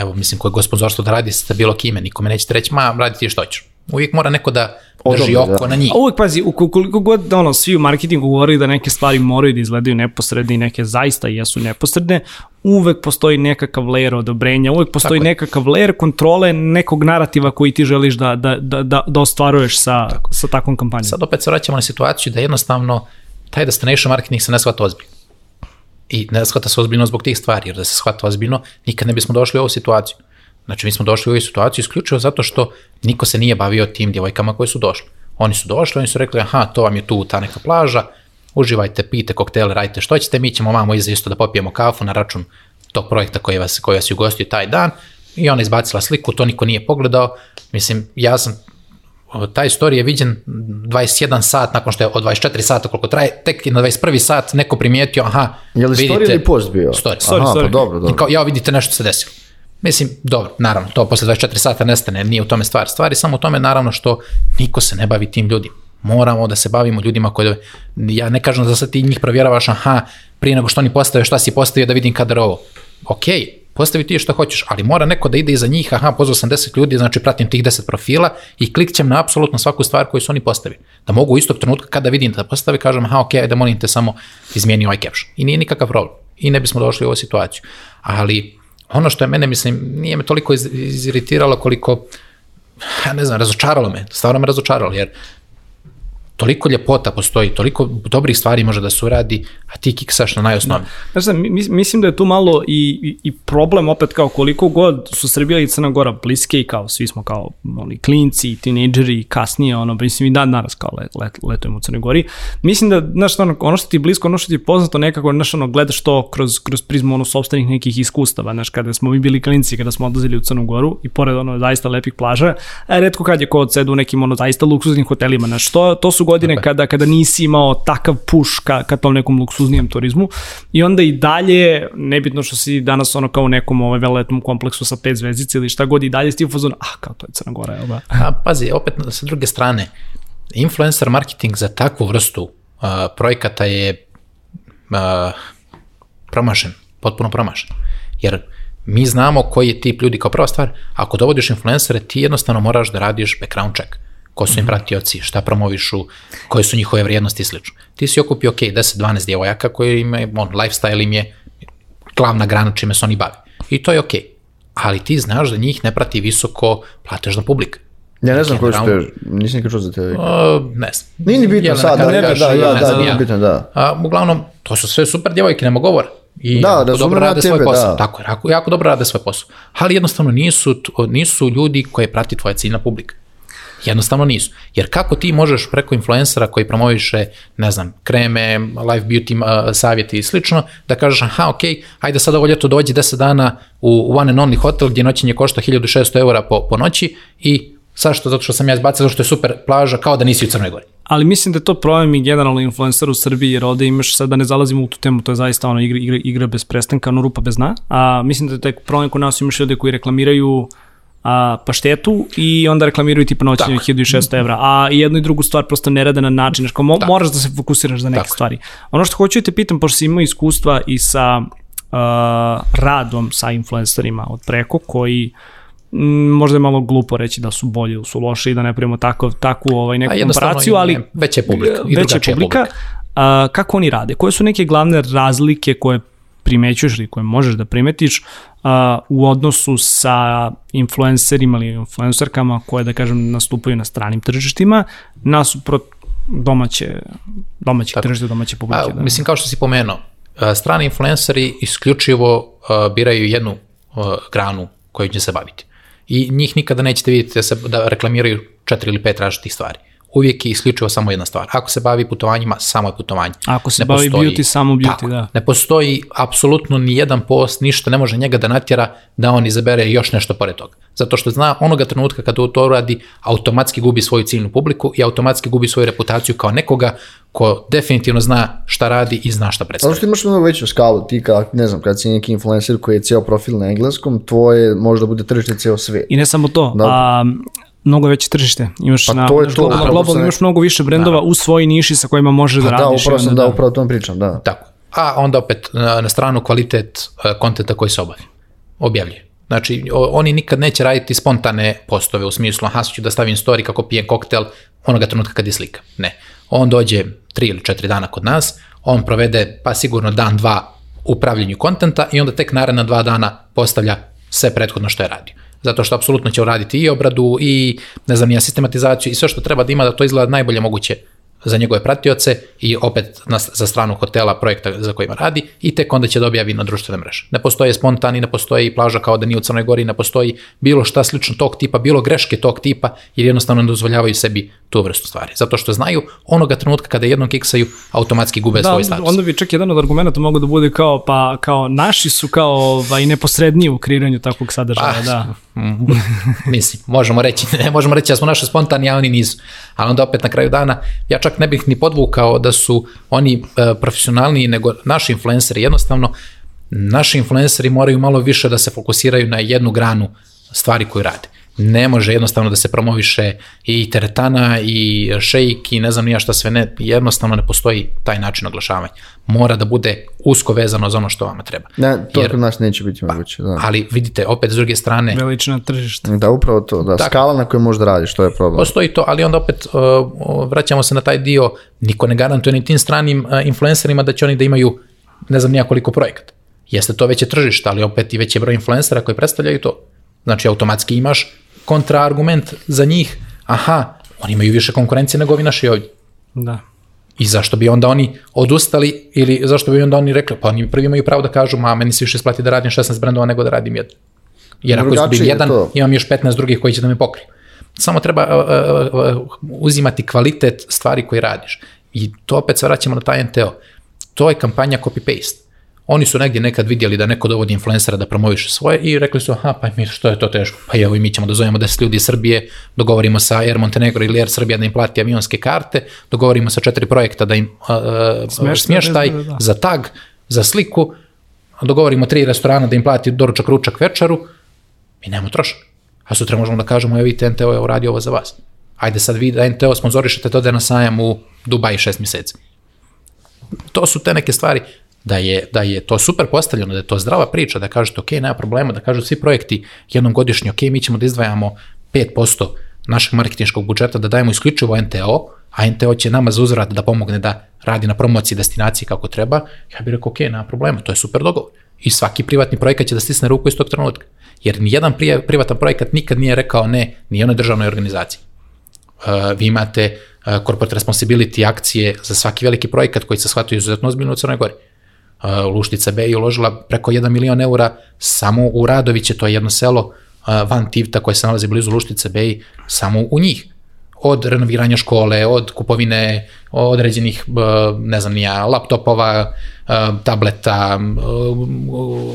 evo, mislim, koje gospodarstvo da radi sa bilo kime, nikome nećete reći, ma, radi ti što hoćeš. Uvijek mora neko da drži Odobri, oko da. na njih. A uvek pazi, koliko god ono, svi u marketingu govori da neke stvari moraju da izgledaju neposredne i neke zaista jesu neposredne, uvek postoji nekakav layer odobrenja, uvek postoji Tako nekakav layer kontrole nekog narativa koji ti želiš da, da, da, da, da ostvaruješ sa, sa takvom kampanjom. Sad opet se vraćamo na situaciju da jednostavno taj destination marketing se ne shvata ozbiljno. I ne shvata se ozbiljno zbog tih stvari, jer da se shvata ozbiljno, nikad ne bismo došli u ovu situaciju. Znači, mi smo došli u ovu situaciju isključivo zato što niko se nije bavio tim djevojkama koje su došli. Oni su došli, oni su rekli, aha, to vam je tu ta neka plaža, uživajte, pijte koktele, radite što ćete, mi ćemo vamo iza isto da popijemo kafu na račun tog projekta koji vas, koji vas je ugostio taj dan. I ona izbacila sliku, to niko nije pogledao. Mislim, ja sam taj story je viđen 21 sat nakon što je od 24 sata koliko traje, tek na 21 sat neko primijetio, aha, Je li story ili post bio? Story. Aha, sorry. pa dobro, I dobro. kao, ja vidite nešto se desilo. Mislim, dobro, naravno, to posle 24 sata nestane, nije u tome stvar. Stvar je samo u tome, naravno, što niko se ne bavi tim ljudima. Moramo da se bavimo ljudima koji, ja ne kažem da sad ti njih provjeravaš, aha, prije nego što oni postave, šta si postavio da vidim kadar ovo. Ok, postavi ti šta hoćeš, ali mora neko da ide iza njih, aha, pozvao sam 10 ljudi, znači pratim tih 10 profila i klikćem na apsolutno svaku stvar koju su oni postavili. Da mogu u istog trenutka kada vidim da postavi, kažem, aha, ok, ajde, molim te samo izmijeni ovaj caption. I nije nikakav problem. I ne bismo došli u ovu situaciju. Ali ono što je mene, mislim, nije me toliko iz, iziritiralo koliko, ja ne znam, razočaralo me, stvarno me razočaralo, jer toliko ljepota postoji, toliko dobrih stvari može da se uradi, a ti kiksaš na najosnovnije. Znaš šta, mi- mi- mislim da je tu malo i, i, problem opet kao koliko god su Srbija i Crna Gora bliske i kao svi smo kao oni klinci i tinejdžeri i kasnije ono, mislim i dan danas kao let, let, letujemo u Crnoj Gori. Mislim da, znaš, ono, ono što ti je blisko, ono što ti je poznato nekako, znaš, ono, gledaš to kroz, kroz prizmu ono sobstvenih nekih iskustava, znaš, kada smo mi bili klinci, kada smo odlazili u Crnu Goru i pored ono zaista lepih plaža, a redko kad je ko odsedu u nekim ono zaista luksuznim hotelima, znaš, to, to su godine kada, kada nisi imao takav push ka, ka tom nekom luksuznijem turizmu i onda i dalje, nebitno što si danas ono kao u nekom ovaj veleletnom kompleksu sa pet zvezdice ili šta god i dalje si u fazonu, ah, kao to je Crna Gora, jel da? A pazi, opet sa druge strane, influencer marketing za takvu vrstu uh, projekata je uh, promašen, potpuno promašen. Jer mi znamo koji je tip ljudi kao prva stvar, ako dovodiš influencere, ti jednostavno moraš da radiš background check. Ko su im pratioci, šta promovišu, koje su njihove vrijednosti i slično. Ti si okupio, ok, 10-12 djevojaka koji imaju, on, lifestyle im je glavna grana čime se oni bave. I to je ok. Ali ti znaš da njih ne prati visoko platežna publika. Ja ne znam koji su te, nisam nikad čuo za te. Uh, ne znam. Nije ni bitno Jelena sad, da, da, da, da, znam nije ja. bitno, da. A, uglavnom, to su sve super djevojke, nema govora. I Da, jako razumem dobro rade tebe, svoj posao. da. Tako je, jako, jako dobro rade svoj posao. Ali jednostavno nisu, nisu ljudi koje prati tvoja ciljna publika. Jednostavno nisu. Jer kako ti možeš preko influencera koji promoviše, ne znam, kreme, life beauty uh, savjeti i slično, da kažeš, aha, ok, ajde sad ovo ljeto dođi 10 dana u one and only hotel gdje noćenje košta 1600 eura po, po noći i sad što, zato što sam ja izbacio, zato što je super plaža, kao da nisi u Crnoj Gori. Ali mislim da to problem i generalno influencer u Srbiji, jer ovde imaš, sad da ne zalazimo u tu temu, to je zaista ono igra, igra, igra bez prestanka, ono rupa bez dna, a mislim da je taj problem kod nas imaš ljude koji reklamiraju a, paštetu i onda reklamiraju tipa noćenje Tako je. 1600 evra, a i jednu i drugu stvar prosto ne rade na način, znači mo, moraš da se fokusiraš za neke Tako stvari. Ono što hoću da te pitam, pošto si imao iskustva i sa uh, radom sa influencerima od preko, koji m, možda je malo glupo reći da su bolji ili su loši i da ne pravimo takav, takvu ovaj, neku komparaciju, ali veća je publika i veća je publika, publika. A, kako oni rade? Koje su neke glavne razlike koje primećuješ ili koje možeš da primetiš a, u odnosu sa influencerima ili influencerkama koje, da kažem, nastupaju na stranim tržištima, nasuprot domaće, domaćih tržišta, domaće publike. A, da. Mislim, kao što si pomenuo, strani influenceri isključivo biraju jednu granu koju će se baviti. I njih nikada nećete vidjeti da, se, da reklamiraju četiri ili pet različitih stvari uvijek je isključivo samo jedna stvar. Ako se bavi putovanjima, samo je putovanje. Ako se ne bavi postoji, beauty, samo beauty, tako, da. Ne postoji apsolutno ni jedan post, ništa ne može njega da natjera da on izabere još nešto pored toga. Zato što zna onoga trenutka kada to radi, automatski gubi svoju ciljnu publiku i automatski gubi svoju reputaciju kao nekoga ko definitivno zna šta radi i zna šta predstavlja. Zato što imaš mnogo veću skalu, ti kad, ne znam, kad si neki influencer koji je cijel profil na engleskom, tvoje možda bude tržište cijel svijet. I ne samo to, da. a, mnogo veće tržište. Imaš pa na to je to, globalno, globalno imaš mnogo više brendova da. u svojoj niši sa kojima možeš da pa da radiš. Da, upravo sam da, da, upravo tom pričam, da. Tako. A onda opet na, na stranu kvalitet uh, kontenta koji se obavi, objavljuje. Znači, o, oni nikad neće raditi spontane postove u smislu, aha, ću da stavim story kako pijem koktel onoga trenutka kad je slika. Ne. On dođe tri ili četiri dana kod nas, on provede pa sigurno dan, dva u pravljenju kontenta i onda tek naredna dva dana postavlja sve prethodno što je radio zato što apsolutno će uraditi i obradu i ne znam, ja sistematizaciju i sve što treba da ima da to izgleda najbolje moguće za njegove pratioce i opet na, za stranu hotela projekta za kojima radi i tek onda će da objavi na društvene mreže. Ne postoje spontani, ne postoji plaža kao da nije u Crnoj Gori, ne postoji bilo šta slično tog tipa, bilo greške tog tipa jer jednostavno ne dozvoljavaju sebi tu vrstu stvari. Zato što znaju onoga trenutka kada jednom kiksaju, automatski gube da, svoj status. Onda bi čak jedan od argumenta mogu da bude kao, pa kao naši su kao ovaj, neposredniji u kreiranju takvog sadržaja. Pa, da. mislim, možemo reći, ne možemo reći da smo naši spontani, a oni nisu. Ali onda opet na kraju dana, ja čak ne bih ni podvukao da su oni uh, profesionalniji nego naši influenceri. Jednostavno, naši influenceri moraju malo više da se fokusiraju na jednu granu stvari koju rade ne može jednostavno da se promoviše i teretana i šejk i ne znam nija šta sve ne, jednostavno ne postoji taj način oglašavanja. Mora da bude usko vezano za ono što vama treba. Ne, to Jer, kod nas neće biti pa, moguće. Da. Ali vidite, opet s druge strane... Veličina tržišta. Da, upravo to, da, tako, skala na kojoj možda radiš, to je problem. Postoji to, ali onda opet uh, vraćamo se na taj dio, niko ne garantuje ni tim stranim uh, influencerima da će oni da imaju ne znam nija koliko projekata. Jeste to veće tržište, ali opet i veće broj influencera koji predstavljaju to. Znači, automatski imaš kontraargument za njih, aha, oni imaju više konkurencije nego ovi naši ovdje. Da. I zašto bi onda oni odustali ili zašto bi onda oni rekli, pa oni prvi imaju pravo da kažu, ma meni se više isplati da radim 16 brendova nego da radim jedan. Jer ako izgubim jedan, to. imam još 15 drugih koji će da me pokriju. Samo treba uh, uh, uh, uzimati kvalitet stvari koje radiš. I to opet se vraćamo na taj NTO. To je kampanja copy-paste. Oni su negdje nekad vidjeli da neko dovodi influencera da promoviše svoje i rekli su, aha, pa mi što je to teško? Pa evo i mi ćemo da zovemo 10 ljudi iz Srbije, dogovorimo sa Air Montenegro ili Air Srbija da im plati avionske karte, dogovorimo sa četiri projekta da im uh, smještaj, smještaj da, da. za tag, za sliku, dogovorimo tri restorana da im plati doručak, ručak, večeru, mi nemamo trošak. A sutra možemo da kažemo, evo vidite, NTO je uradio ovo za vas. Ajde sad vi da NTO sponzorišete to da je na sajam u Dubaji šest mjeseci. To su te neke stvari da je, da je to super postavljeno, da je to zdrava priča, da kažete ok, nema problema, da kažu svi projekti jednom godišnje, ok, mi ćemo da izdvajamo 5% našeg marketinškog budžeta da dajemo isključivo NTO, a NTO će nama za uzvrat da pomogne da radi na promociji destinacije kako treba, ja bih rekao, ok, nema problema, to je super dogovor. I svaki privatni projekat će da stisne ruku iz tog trenutka. Jer nijedan privatan projekat nikad nije rekao ne ni jednoj državnoj organizaciji. Uh, vi imate uh, corporate responsibility akcije za svaki veliki projekat koji se shvataju izuzetno ozbiljno u Crnoj Gori. Luštica B je uložila preko 1 milion eura samo u Radoviće, to je jedno selo van Tivta koje se nalazi blizu Luštice B, samo u njih. Od renoviranja škole, od kupovine određenih, ne znam nija, laptopova, tableta,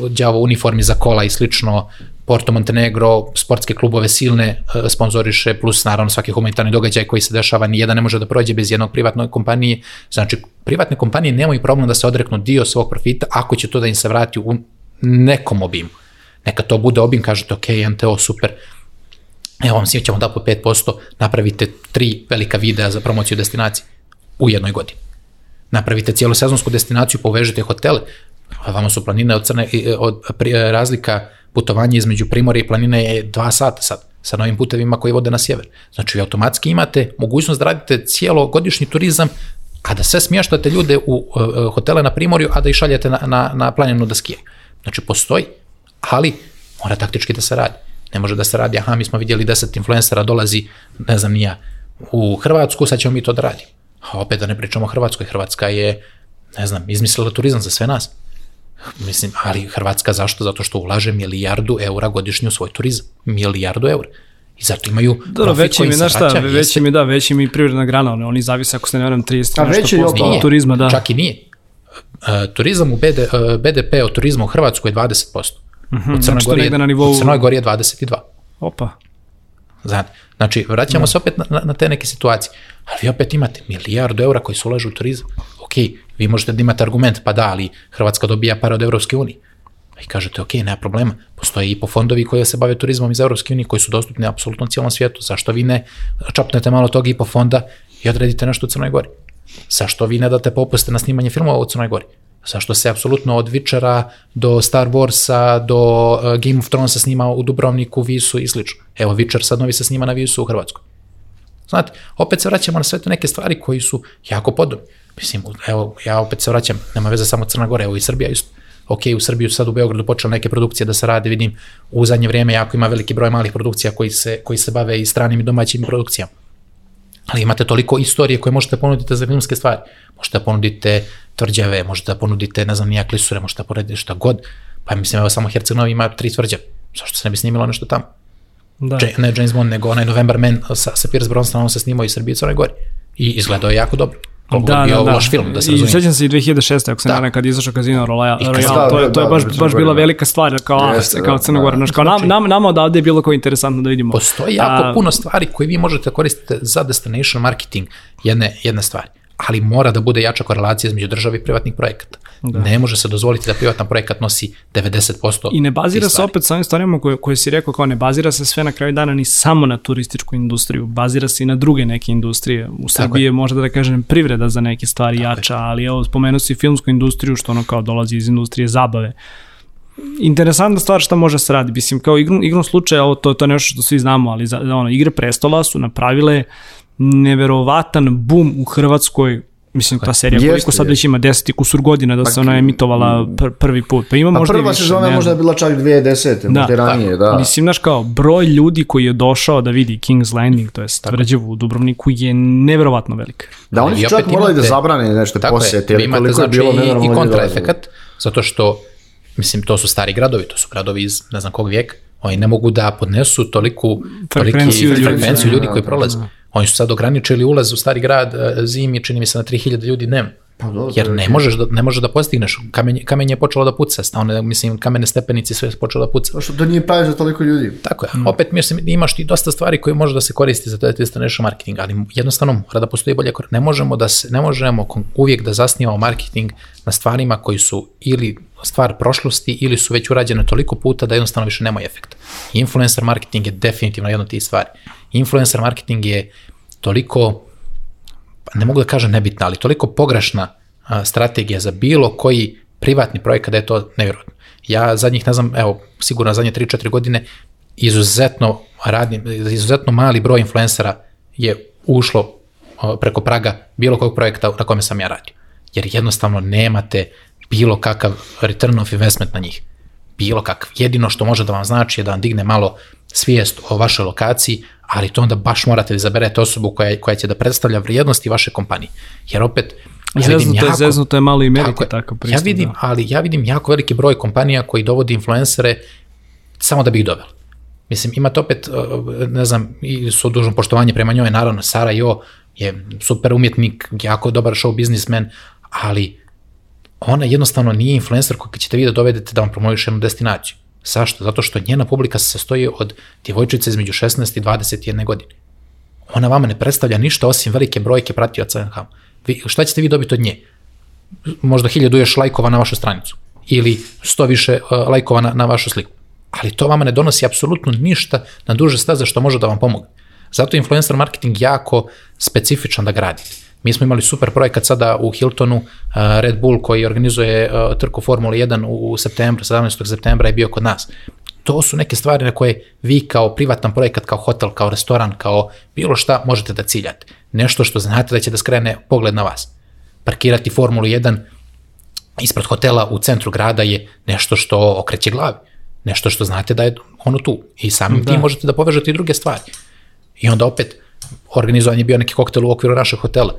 đavo uniformi za kola i slično, Porto Montenegro, sportske klubove silne e, sponzoriše, plus naravno svaki humanitarni događaj koji se dešava, nijedan ne može da prođe bez jednog privatnog kompanije. Znači, privatne kompanije nemaju problem da se odreknu dio svog profita ako će to da im se vrati u nekom obimu. Neka to bude obim, kažete, ok, NTO, super, evo vam svi ćemo da po 5%, napravite tri velika videa za promociju destinacije u jednoj godini. Napravite cijelu sezonsku destinaciju, povežete hotele, vama su planine od crne, od, od razlika putovanje između Primorja i planine je dva sata sad, sa novim putevima koji vode na sjever. Znači, vi automatski imate mogućnost da radite cijelo godišnji turizam a da sve smještate ljude u uh, hotele na Primorju, a da ih šaljete na, na, na planinu da skijaju. Znači, postoji, ali mora taktički da se radi. Ne može da se radi, aha, mi smo vidjeli deset influencera dolazi, ne znam, nija, u Hrvatsku, sad ćemo mi to da radimo. A opet da ne pričamo o Hrvatskoj, Hrvatska je, ne znam, izmislila turizam za sve nas. Mislim, ali Hrvatska zašto? Zato što ulaže milijardu eura godišnje u svoj turizam. Milijardu eura. I zato imaju Dobro, profit veći koji mi, se znaš šta, vraća, veći jeste- mi, da, veći mi privredna grana, oni, oni zavise, ako se ne veram, 30 A nešto veći je od turizma, da. Čak i nije. E, turizam u BD, e, BDP od turizma u Hrvatskoj je 20%. U Crnoj, znači to Gori je, negde na nivou- u Crnoj Gori je 22%. Opa. Znate, znači, vraćamo se opet na, na, na te neke situacije. Ali vi opet imate milijardu eura koji se ulažu u turizam. Ok, vi možete da imate argument, pa da, ali Hrvatska dobija pare od Evropske unije. I kažete, ok, nema problema, postoje i po fondovi koji se bave turizmom iz Evropske unije koji su dostupni apsolutno cijelom svijetu. Zašto vi ne čapnete malo toga i po fonda i odredite nešto u Crnoj Gori? Zašto vi ne date popuste na snimanje filmova u Crnoj Gori? Zašto se apsolutno od Witchera do Star Warsa do uh, Game of Thronesa snima u Dubrovniku, Visu i slično. Evo, Witcher sad novi se snima na Visu u Hrvatskoj. Znate, opet se vraćamo na sve te neke stvari koji su jako podobni. Mislim, evo, ja opet se vraćam, nema veze samo Crna Gora, evo i Srbija isto. Ok, u Srbiju sad u Beogradu počele neke produkcije da se rade, vidim, u zadnje vrijeme jako ima veliki broj malih produkcija koji se, koji se bave i stranim i domaćim produkcijama. Ali imate toliko istorije koje možete ponuditi za filmske stvari. Možete da ponudite tvrđave, možete da ponudite, ne znam, nija klisure, možete da ponudite šta god. Pa mislim, evo samo Herceg-Novi ima tri tvrđave. Zašto se ne bi snimilo nešto tamo? Da. Ja. Ne James Bond, nego onaj November Man sa, sa Pierce Brosnanom on se snimao i Srbije i Crnoj Gori. I izgledao je jako dobro. Koliko Da, god bio da, da. loš film, da se I razumije. sećam se i 2006. ako se Da. kad je izašao Casino Royale, Royale to je, da, to je da, baš, da, baš bila da. velika stvar, kao, Jeste, kao da, Crna Gora. da. Kao nam, nam, nama odavde je bilo kao interesantno da vidimo. Postoji jako puno stvari koje vi možete koristiti za destination marketing jedne, jedne stvari. Ali mora da bude jača korelacija između države i privatnih projekata. Da. Ne može se dozvoliti da privatan projekat nosi 90% I ne bazira se opet sa ovim stvarima koje, koje si rekao, kao ne bazira se sve na kraju dana ni samo na turističku industriju, bazira se i na druge neke industrije. U Srbiji je možda da kažem privreda za neke stvari jača, ali evo spomenuo si filmsku industriju što ono kao dolazi iz industrije zabave. Interesantna stvar šta može se radi, mislim kao igrom, igrom slučaja, ovo to, to je nešto što svi znamo, ali za, ono, igre prestola su napravile neverovatan bum u Hrvatskoj Mislim, ta serija, Jeste, koliko sad jeste. već ima 10 i kusur godina da se ona emitovala pr prvi put. Pa ima A možda i prva više, sezona je možda bila čak 2010. možda i ranije, da. Mislim, znaš kao, broj ljudi koji je došao da vidi King's Landing, to je tvrđavu u Dubrovniku, je neverovatno velik. Da, oni su čak morali da imate- zabrane nešto Tako posete, je, vi jer imate koliko je znači bilo i, nenormalno i ljudi kontraefekat, zato što, mislim, to su stari gradovi, to su gradovi iz ne znam kog vijeka, oni ne mogu da podnesu toliku Frekvenciju toliki, ljudi. frekvenciju ljudi Da, koji da, prolaze. Oni su sad ograničili ulaz u stari grad e, zimi, čini mi se na 3000 ljudi dnevno. Pa dobro, Jer to je ne možeš da, ne možeš da postigneš. Kamen, kamen je počelo da puca, one, mislim, kamene stepenice sve je počelo da puca. Što to nije pravi za toliko ljudi. Tako je. Opet mislim, imaš ti dosta stvari koje može da se koristi za taj destination marketing, ali jednostavno mora da postoji bolje kor- Ne možemo da se ne možemo uvijek da zasnivamo marketing na stvarima koji su ili stvar prošlosti ili su već urađene toliko puta da jednostavno više nemaju efekta. Influencer marketing je definitivno jedna od tih stvari. Influencer marketing je toliko ne mogu da kažem nebitna, ali toliko pogrešna strategija za bilo koji privatni projekat da je to nevjerojatno. Ja zadnjih, ne znam, evo, sigurno zadnje 3-4 godine izuzetno radim, izuzetno mali broj influencera je ušlo preko praga bilo kog projekta na kome sam ja radio. Jer jednostavno nemate bilo kakav return of investment na njih. Bilo kakav. Jedino što može da vam znači je da vam digne malo svijest o vašoj lokaciji, ali to onda baš morate da izaberete osobu koja, koja će da predstavlja vrijednosti vaše kompanije. Jer opet, ja vidim Zeznuto je, jako, zeznuto je malo i meriti tako je. takav pristup. ja vidim, da. ali ja vidim jako veliki broj kompanija koji dovodi influencere samo da bi ih doveli. Mislim, imate opet, uh, ne znam, i su dužno poštovanje prema njoj, naravno, Sara Jo je super umjetnik, jako dobar show biznismen, ali ona jednostavno nije influencer koji ćete vi da dovedete da vam promoviše jednu destinaciju. Zašto? Zato što njena publika se sastoji od djevojčice između 16 i 21 godine. Ona vama ne predstavlja ništa osim velike brojke pratioca NH. Vi, šta ćete vi dobiti od nje? Možda hiljadu još lajkova na vašu stranicu ili sto više uh, lajkova na, na vašu sliku. Ali to vama ne donosi apsolutno ništa na duže staze što može da vam pomogne. Zato je influencer marketing jako specifičan da gradite. Mi smo imali super projekat sada u Hiltonu, uh, Red Bull koji organizuje uh, trku Formula 1 u, u septembru, 17. septembra je bio kod nas. To su neke stvari na koje vi kao privatan projekat, kao hotel, kao restoran, kao bilo šta možete da ciljate. Nešto što znate da će da skrene pogled na vas. parkirati Formulu 1 ispred hotela u centru grada je nešto što okreće glavi. Nešto što znate da je ono tu. I samim Da. tim možete da povežete i druge stvari. I onda opet, organizovan je bio neki koktel u okviru našeg hotela.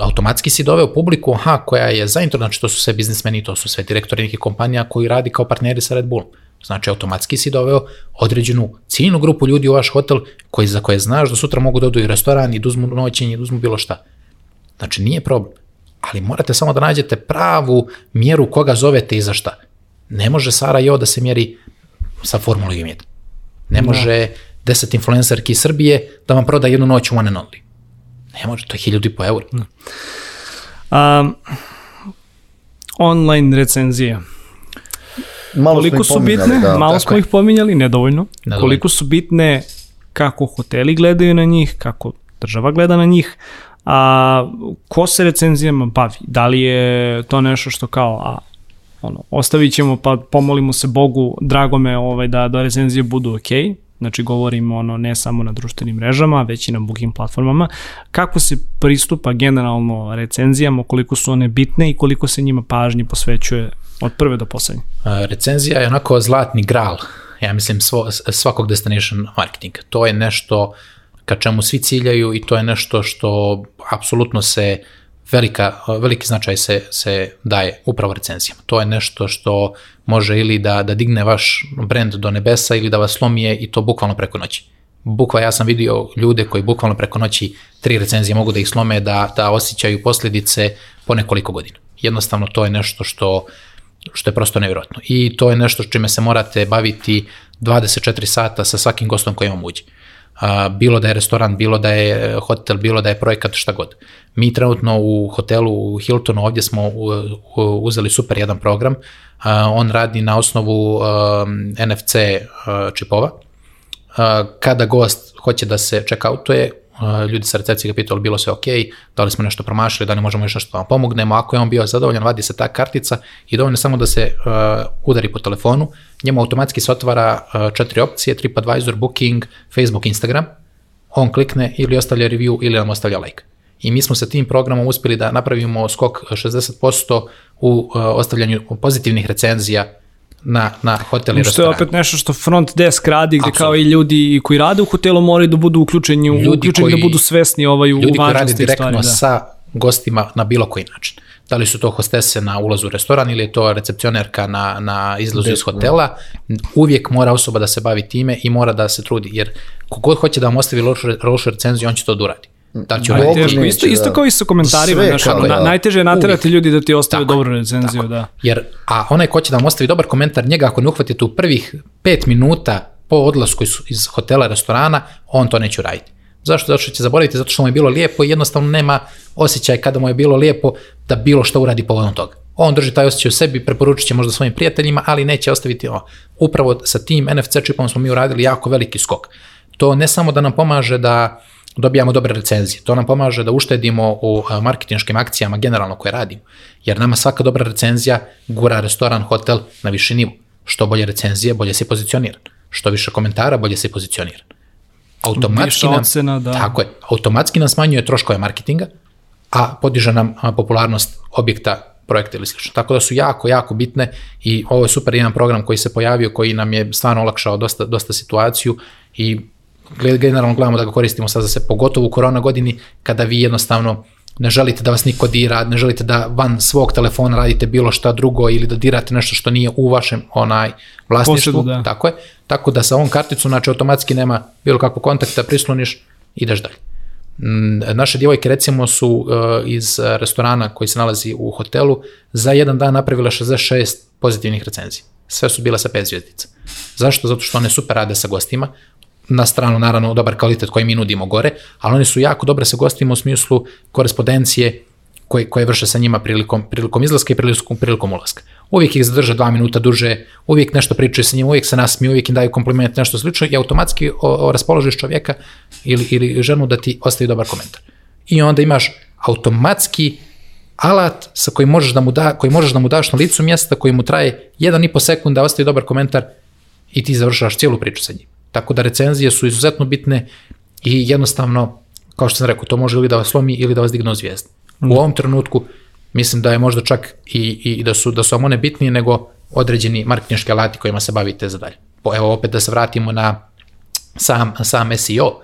Automatski si doveo publiku, aha, koja je zainteresovana, znači to su sve biznismeni, to su sve direktori nekih kompanija koji radi kao partneri sa Red Bullom. Znači, automatski si doveo određenu ciljnu grupu ljudi u vaš hotel koji, za koje znaš da sutra mogu da odu i u restoran i da uzmu noćenje i da uzmu bilo šta. Znači, nije problem. Ali morate samo da nađete pravu mjeru koga zovete i za šta. Ne može Sarajevo da se mjeri sa Formulom 1. Ne može 10 influencerki iz Srbije da vam proda jednu noć u one and only. Ne može, to je 1000 i po eura. Um, online recenzije. Malo smo Koliko ih su pominjali, bitne? da. Malo smo je. ih pominjali, nedovoljno. Nedovoljno. Koliko su bitne kako hoteli gledaju na njih, kako država gleda na njih, a ko se recenzijama bavi? Da li je to nešto što kao, a ono, ostavit ćemo pa pomolimo se Bogu, drago me ovaj, da, da recenzije budu ok, znači govorimo ono ne samo na društvenim mrežama, već i na booking platformama. Kako se pristupa generalno recenzijama, koliko su one bitne i koliko se njima pažnje posvećuje od prve do poslednje? Recenzija je onako zlatni gral, ja mislim, svo, svakog destination marketinga. To je nešto ka čemu svi ciljaju i to je nešto što apsolutno se velika, veliki značaj se, se daje upravo recenzijama. To je nešto što može ili da, da digne vaš brand do nebesa ili da vas slomije i to bukvalno preko noći. Bukva, ja sam vidio ljude koji bukvalno preko noći tri recenzije mogu da ih slome, da, da osjećaju posljedice po nekoliko godina. Jednostavno to je nešto što što je prosto nevjerojatno. I to je nešto čime se morate baviti 24 sata sa svakim gostom koji vam uđe. A, bilo da je restoran, bilo da je hotel, bilo da je projekat, šta god. Mi trenutno u hotelu u Hiltonu ovdje smo uzeli super jedan program. A, on radi na osnovu um, NFC uh, čipova. Kada gost hoće da se check-outuje, ljudi sa recepcije ga pitali bilo sve ok, da li smo nešto promašili, da li možemo još nešto da vam pomognemo, ako je on bio zadovoljan, vadi se ta kartica i dovoljno samo da se uh, udari po telefonu, njemu automatski se otvara uh, četiri opcije, TripAdvisor, Booking, Facebook, Instagram, on klikne ili ostavlja review ili nam ostavlja like. I mi smo sa tim programom uspeli da napravimo skok 60% u uh, ostavljanju pozitivnih recenzija na, na hotel i Što je restoran. opet nešto što front desk radi, gde Apsolutno. kao i ljudi koji rade u hotelu moraju da budu uključeni, Ljudi uključeni koji- da budu svesni ovaj, u ljudi koji rade važnosti direktno. Da. sa gostima na bilo koji način. Da li su to hostese na ulazu u restoran ili je to recepcionerka na, na izlazu iz hotela, uvijek mora osoba da se bavi time i mora da se trudi, jer kogod hoće da vam ostavi lošu, lošu recenziju, on će to da uradi. Da će neće, isto, isto da. kao i sa komentarima, Sve znaš, kao, na, da. najteže je naterati ljudi da ti ostave Tako, dobru recenziju, da. Jer, a onaj ko će da vam ostavi dobar komentar, njega ako ne uhvatite u prvih pet minuta po odlasku iz, iz hotela, restorana, on to neće uraditi. Zašto? Zato što će zaboraviti, zato što mu je bilo lijepo i jednostavno nema osjećaj kada mu je bilo lijepo da bilo što uradi povodom toga. On drži taj osjećaj u sebi, preporučit će možda svojim prijateljima, ali neće ostaviti ovo. Upravo sa tim NFC čipom smo mi uradili jako veliki skok. To ne samo da nam pomaže da dobijamo dobre recenzije, to nam pomaže da uštedimo u a, marketinškim akcijama generalno koje radimo, jer nama svaka dobra recenzija gura restoran, hotel na viši nivo. Što bolje recenzije, bolje si pozicioniran. Što više komentara, bolje si pozicioniran. Automatski nam, ocena, da. tako je, automatski nam smanjuje troškove marketinga, a podiže nam popularnost objekta, projekta ili slično. Tako da su jako, jako bitne i ovo je super jedan program koji se pojavio, koji nam je stvarno olakšao dosta, dosta situaciju i generalno gledamo da ga koristimo sad za se, pogotovo u korona godini, kada vi jednostavno ne želite da vas niko dira, ne želite da van svog telefona radite bilo šta drugo ili da dirate nešto što nije u vašem onaj vlasništvu, Posedu, da. tako je. Tako da sa ovom karticom, znači automatski nema bilo kakvog kontakta, prisloniš, ideš dalje. Mm, Naše djevojke recimo su uh, iz restorana koji se nalazi u hotelu za jedan dan napravile 66 pozitivnih recenzija. Sve su bile sa 5 zvjezdica. Zašto? Zato što one super rade sa gostima, na stranu naravno dobar kvalitet koji mi nudimo gore, ali one su jako dobre sa gostima u smislu korespondencije koje, koje vrše sa njima prilikom, prilikom izlaska i prilikom, prilikom ulaska. Uvijek ih zadrže dva minuta duže, uvijek nešto pričaju sa njima, uvijek se nasmiju, uvijek im daju kompliment, nešto slično i automatski o, o raspoložiš čovjeka ili, ili ženu da ti ostavi dobar komentar. I onda imaš automatski alat sa kojim možeš da mu, da, koji možeš da mu daš na licu mjesta, koji mu traje 1,5 sekunda da ostavi dobar komentar i ti završavaš cijelu priču sa njim. Tako da recenzije su izuzetno bitne i jednostavno, kao što sam rekao, to može ili da vas slomi ili da vas digne u zvijezdu. U ovom trenutku mislim da je možda čak i, i da su da su vam one bitnije nego određeni marketinški alati kojima se bavite za dalje. Po, evo opet da se vratimo na sam, sam SEO,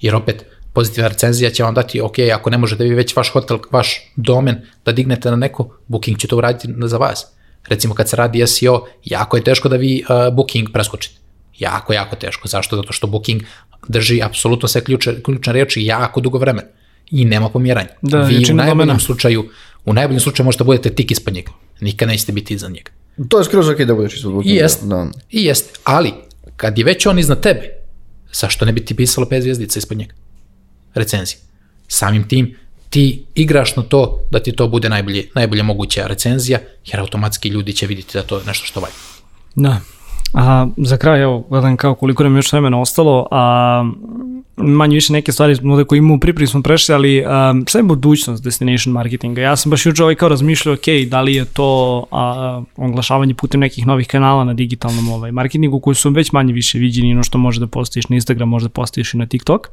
jer opet pozitivna recenzija će vam dati, ok, ako ne možete vi već vaš hotel, vaš domen da dignete na neko, Booking će to uraditi za vas. Recimo kad se radi SEO, jako je teško da vi uh, Booking preskočite. Jako, jako teško. Zašto? Zato što Booking drži apsolutno sve ključe, ključne reči jako dugo vremena i nema pomjeranja. Da, vi u najboljem domena. slučaju, u najboljem slučaju možete da budete tik ispod njega. Nikad nećete biti iza njega. To je skroz ok da budeš ispod I Bookinga. jest, Da. i jest, ali kad je već on iznad tebe, zašto ne bi ti pisalo pet zvijezdica ispod njega? Recenzije. Samim tim ti igraš na to da ti to bude najbolje, najbolje moguća recenzija, jer automatski ljudi će vidjeti da to je nešto što valja. Da. A za kraj, evo, gledam kao koliko nam još vremena ostalo, a manje više neke stvari smo koje imamo pripremi smo prešli, ali um, šta je budućnost destination marketinga? Ja sam baš juče ovaj kao razmišljao, ok, da li je to a, oglašavanje putem nekih novih kanala na digitalnom ovaj, marketingu koji su već manje više viđeni no što može da postojiš na Instagram, može da postojiš i na TikTok.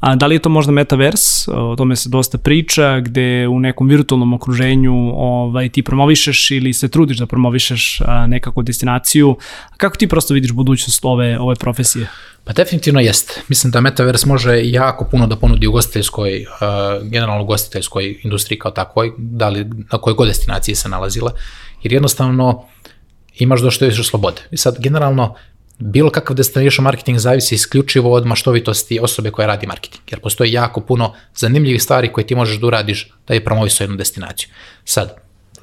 A da li je to možda metaverse, o tome se dosta priča, gde u nekom virtualnom okruženju ovaj, ti promovišeš ili se trudiš da promovišeš a, nekako destinaciju. Kako ti prosto vidiš budućnost ove, ove profesije? Pa definitivno jeste. Mislim da Metaverse može jako puno da ponudi ugostiteljskoj, uh, generalno ugostiteljskoj industriji kao takvoj, da li na kojoj god destinaciji se nalazila, jer jednostavno imaš došto više slobode. I sad generalno bilo kakav destination marketing zavisi isključivo od maštovitosti osobe koja radi marketing, jer postoji jako puno zanimljivih stvari koje ti možeš da uradiš da je promovisao jednu destinaciju. Sad,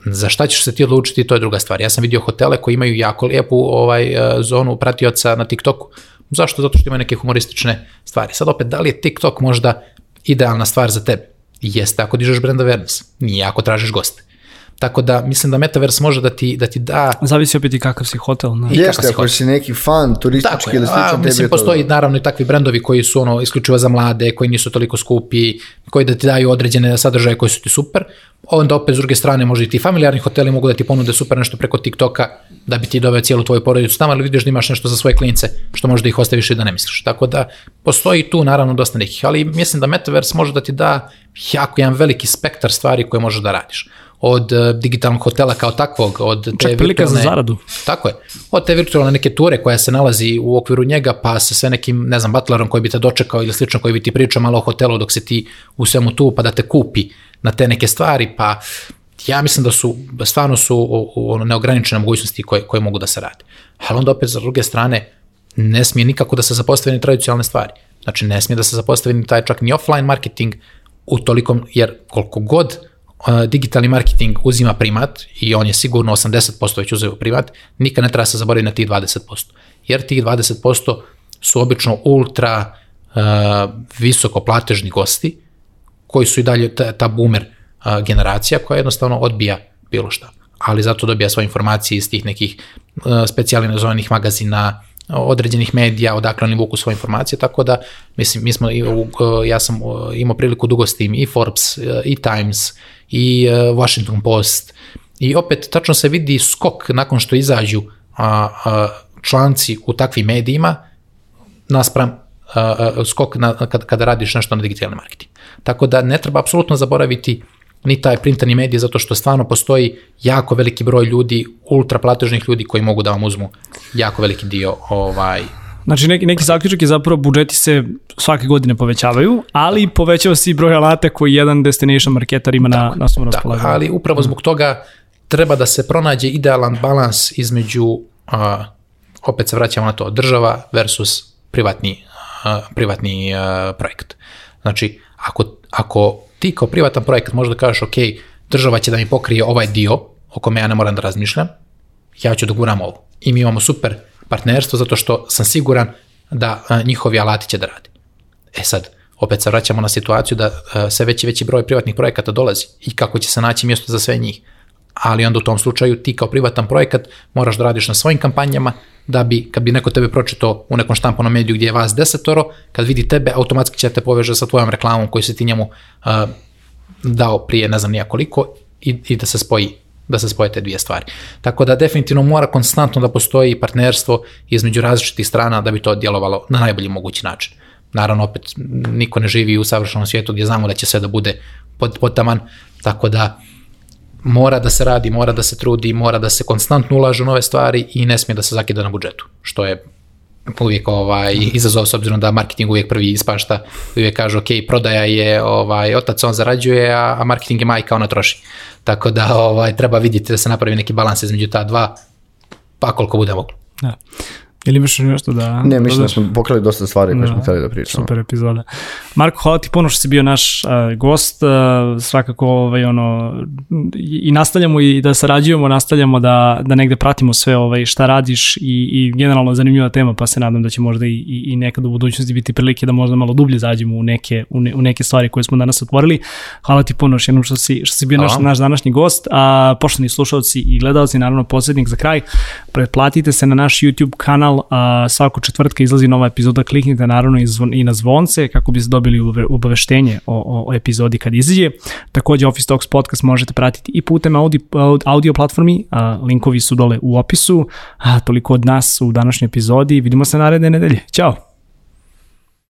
za šta ćeš se ti odlučiti, to je druga stvar. Ja sam vidio hotele koji imaju jako lijepu ovaj, uh, zonu pratioca na TikToku. Zašto? Zato što imaju neke humoristične stvari. Sad opet, da li je TikTok možda idealna stvar za tebe? Jeste ako dižeš brand awareness, nije ako tražiš goste. Tako da mislim da Metaverse može da ti, da ti da Zavisi opet i kakav si hotel. Ne? Jeste, ako si neki fan turistički Tako ili a, slično, tebi mislim, to postoji dobro. naravno i takvi brendovi koji su ono isključivo za mlade, koji nisu toliko skupi, koji da ti daju određene sadržaje koji su ti super. Onda opet s druge strane možda i ti familijarni hoteli mogu da ti ponude super nešto preko TikToka da bi ti doveo cijelu tvoju porodicu tamo, ali vidiš da imaš nešto za svoje klince što možda ih ostaviš i da ne misliš. Tako da postoji tu naravno dosta nekih, ali mislim da Metaverse može da ti da jako jedan veliki spektar stvari koje možeš da radiš od uh, digitalnog hotela kao takvog, od te Čak prilika za zaradu. Tako je. Od te virtualne neke ture koja se nalazi u okviru njega, pa sa sve nekim, ne znam, butlerom koji bi te dočekao ili slično koji bi ti pričao malo o hotelu dok se ti u svemu tu, pa da te kupi na te neke stvari, pa ja mislim da su, stvarno su ono, neograničene mogućnosti koje, koje mogu da se rade. Ali onda opet, sa druge strane, ne smije nikako da se zapostavi ni tradicionalne stvari. Znači, ne smije da se zapostavi ni taj čak ni offline marketing u tolikom, jer koliko god digitalni marketing uzima primat i on je sigurno 80% već uzeo primat, nikad ne treba se zaboraviti na tih 20%. Jer tih 20% su obično ultra uh, visoko platežni gosti koji su i dalje ta, ta boomer uh, generacija koja jednostavno odbija bilo šta. Ali zato dobija svoje informacije iz tih nekih uh, specijalnih magazina, određenih medija, odakle oni vuku svoje informacije, tako da, mislim, mi smo, uh, ja sam uh, imao priliku dugo s tim i Forbes, uh, i Times, i uh, Washington Post, i opet tačno se vidi skok nakon što izađu a, a, članci u takvim medijima, naspram a, a, skok na, kad, kada radiš nešto na digitalni marketing. Tako da ne treba apsolutno zaboraviti ni taj printani medij, zato što stvarno postoji jako veliki broj ljudi, ultra platežnih ljudi koji mogu da vam uzmu jako veliki dio ovaj, Znači neki, neki zaključak je zapravo budžeti se svake godine povećavaju, ali povećava se i broj alata koji jedan destination marketar ima na, na svom Tako, raspolaganju. ali upravo zbog toga treba da se pronađe idealan balans između, a, opet se vraćamo na to, država versus privatni, a, privatni a, projekt. Znači, ako, ako ti kao privatan projekt možda kažeš, ok, država će da mi pokrije ovaj dio o kome ja ne moram da razmišljam, ja ću da guram ovo. I mi imamo super partnerstvo zato što sam siguran da a, njihovi alati će da rade. E sad, opet se vraćamo na situaciju da a, sve veći veći broj privatnih projekata dolazi i kako će se naći mjesto za sve njih. Ali onda u tom slučaju ti kao privatan projekat moraš da radiš na svojim kampanjama da bi, kad bi neko tebe pročitao u nekom štampanom mediju gdje je vas desetoro, kad vidi tebe, automatski će te poveže sa tvojom reklamom koju si ti njemu a, dao prije ne znam nija koliko i, i da se spoji da se spoje te dvije stvari. Tako da definitivno mora konstantno da postoji partnerstvo između različitih strana da bi to djelovalo na najbolji mogući način. Naravno, opet, niko ne živi u savršenom svijetu gdje znamo da će sve da bude pod, pod taman, tako da mora da se radi, mora da se trudi, mora da se konstantno ulaže u nove stvari i ne smije da se zakida na budžetu, što je uvijek ovaj, izazov s obzirom da marketing uvijek prvi ispašta, uvijek kaže ok, prodaja je ovaj, otac, on zarađuje, a, a marketing je majka, ona troši. Tako da ovaj, treba vidjeti da se napravi neki balans između ta dva, pa koliko bude moglo. Da. Ili imaš nešto da... Ne, mislim da smo pokrali dosta stvari koje smo htjeli da pričamo. Super epizoda. Marko, hvala ti puno što si bio naš uh, gost. Uh, svakako ovaj, ono, i nastavljamo i da sarađujemo, nastavljamo da, da negde pratimo sve ovaj, šta radiš i, i generalno zanimljiva tema, pa se nadam da će možda i, i, i nekad u budućnosti biti prilike da možda malo dublje zađemo u neke, u, ne, u neke stvari koje smo danas otvorili. Hvala ti puno još jednom što si, što si bio naš, naš današnji gost. A poštovni slušalci i gledalci, naravno poslednik za kraj, pretplatite se na naš YouTube kanal kanal, a svako četvrtka izlazi nova epizoda, kliknite naravno i, zvon, i na zvonce kako biste dobili obaveštenje o, o, o epizodi kad izađe. Takođe Office Talks podcast možete pratiti i putem audio, audio platformi, a, linkovi su dole u opisu. A, toliko od nas u današnjoj epizodi, vidimo se naredne nedelje. Ćao!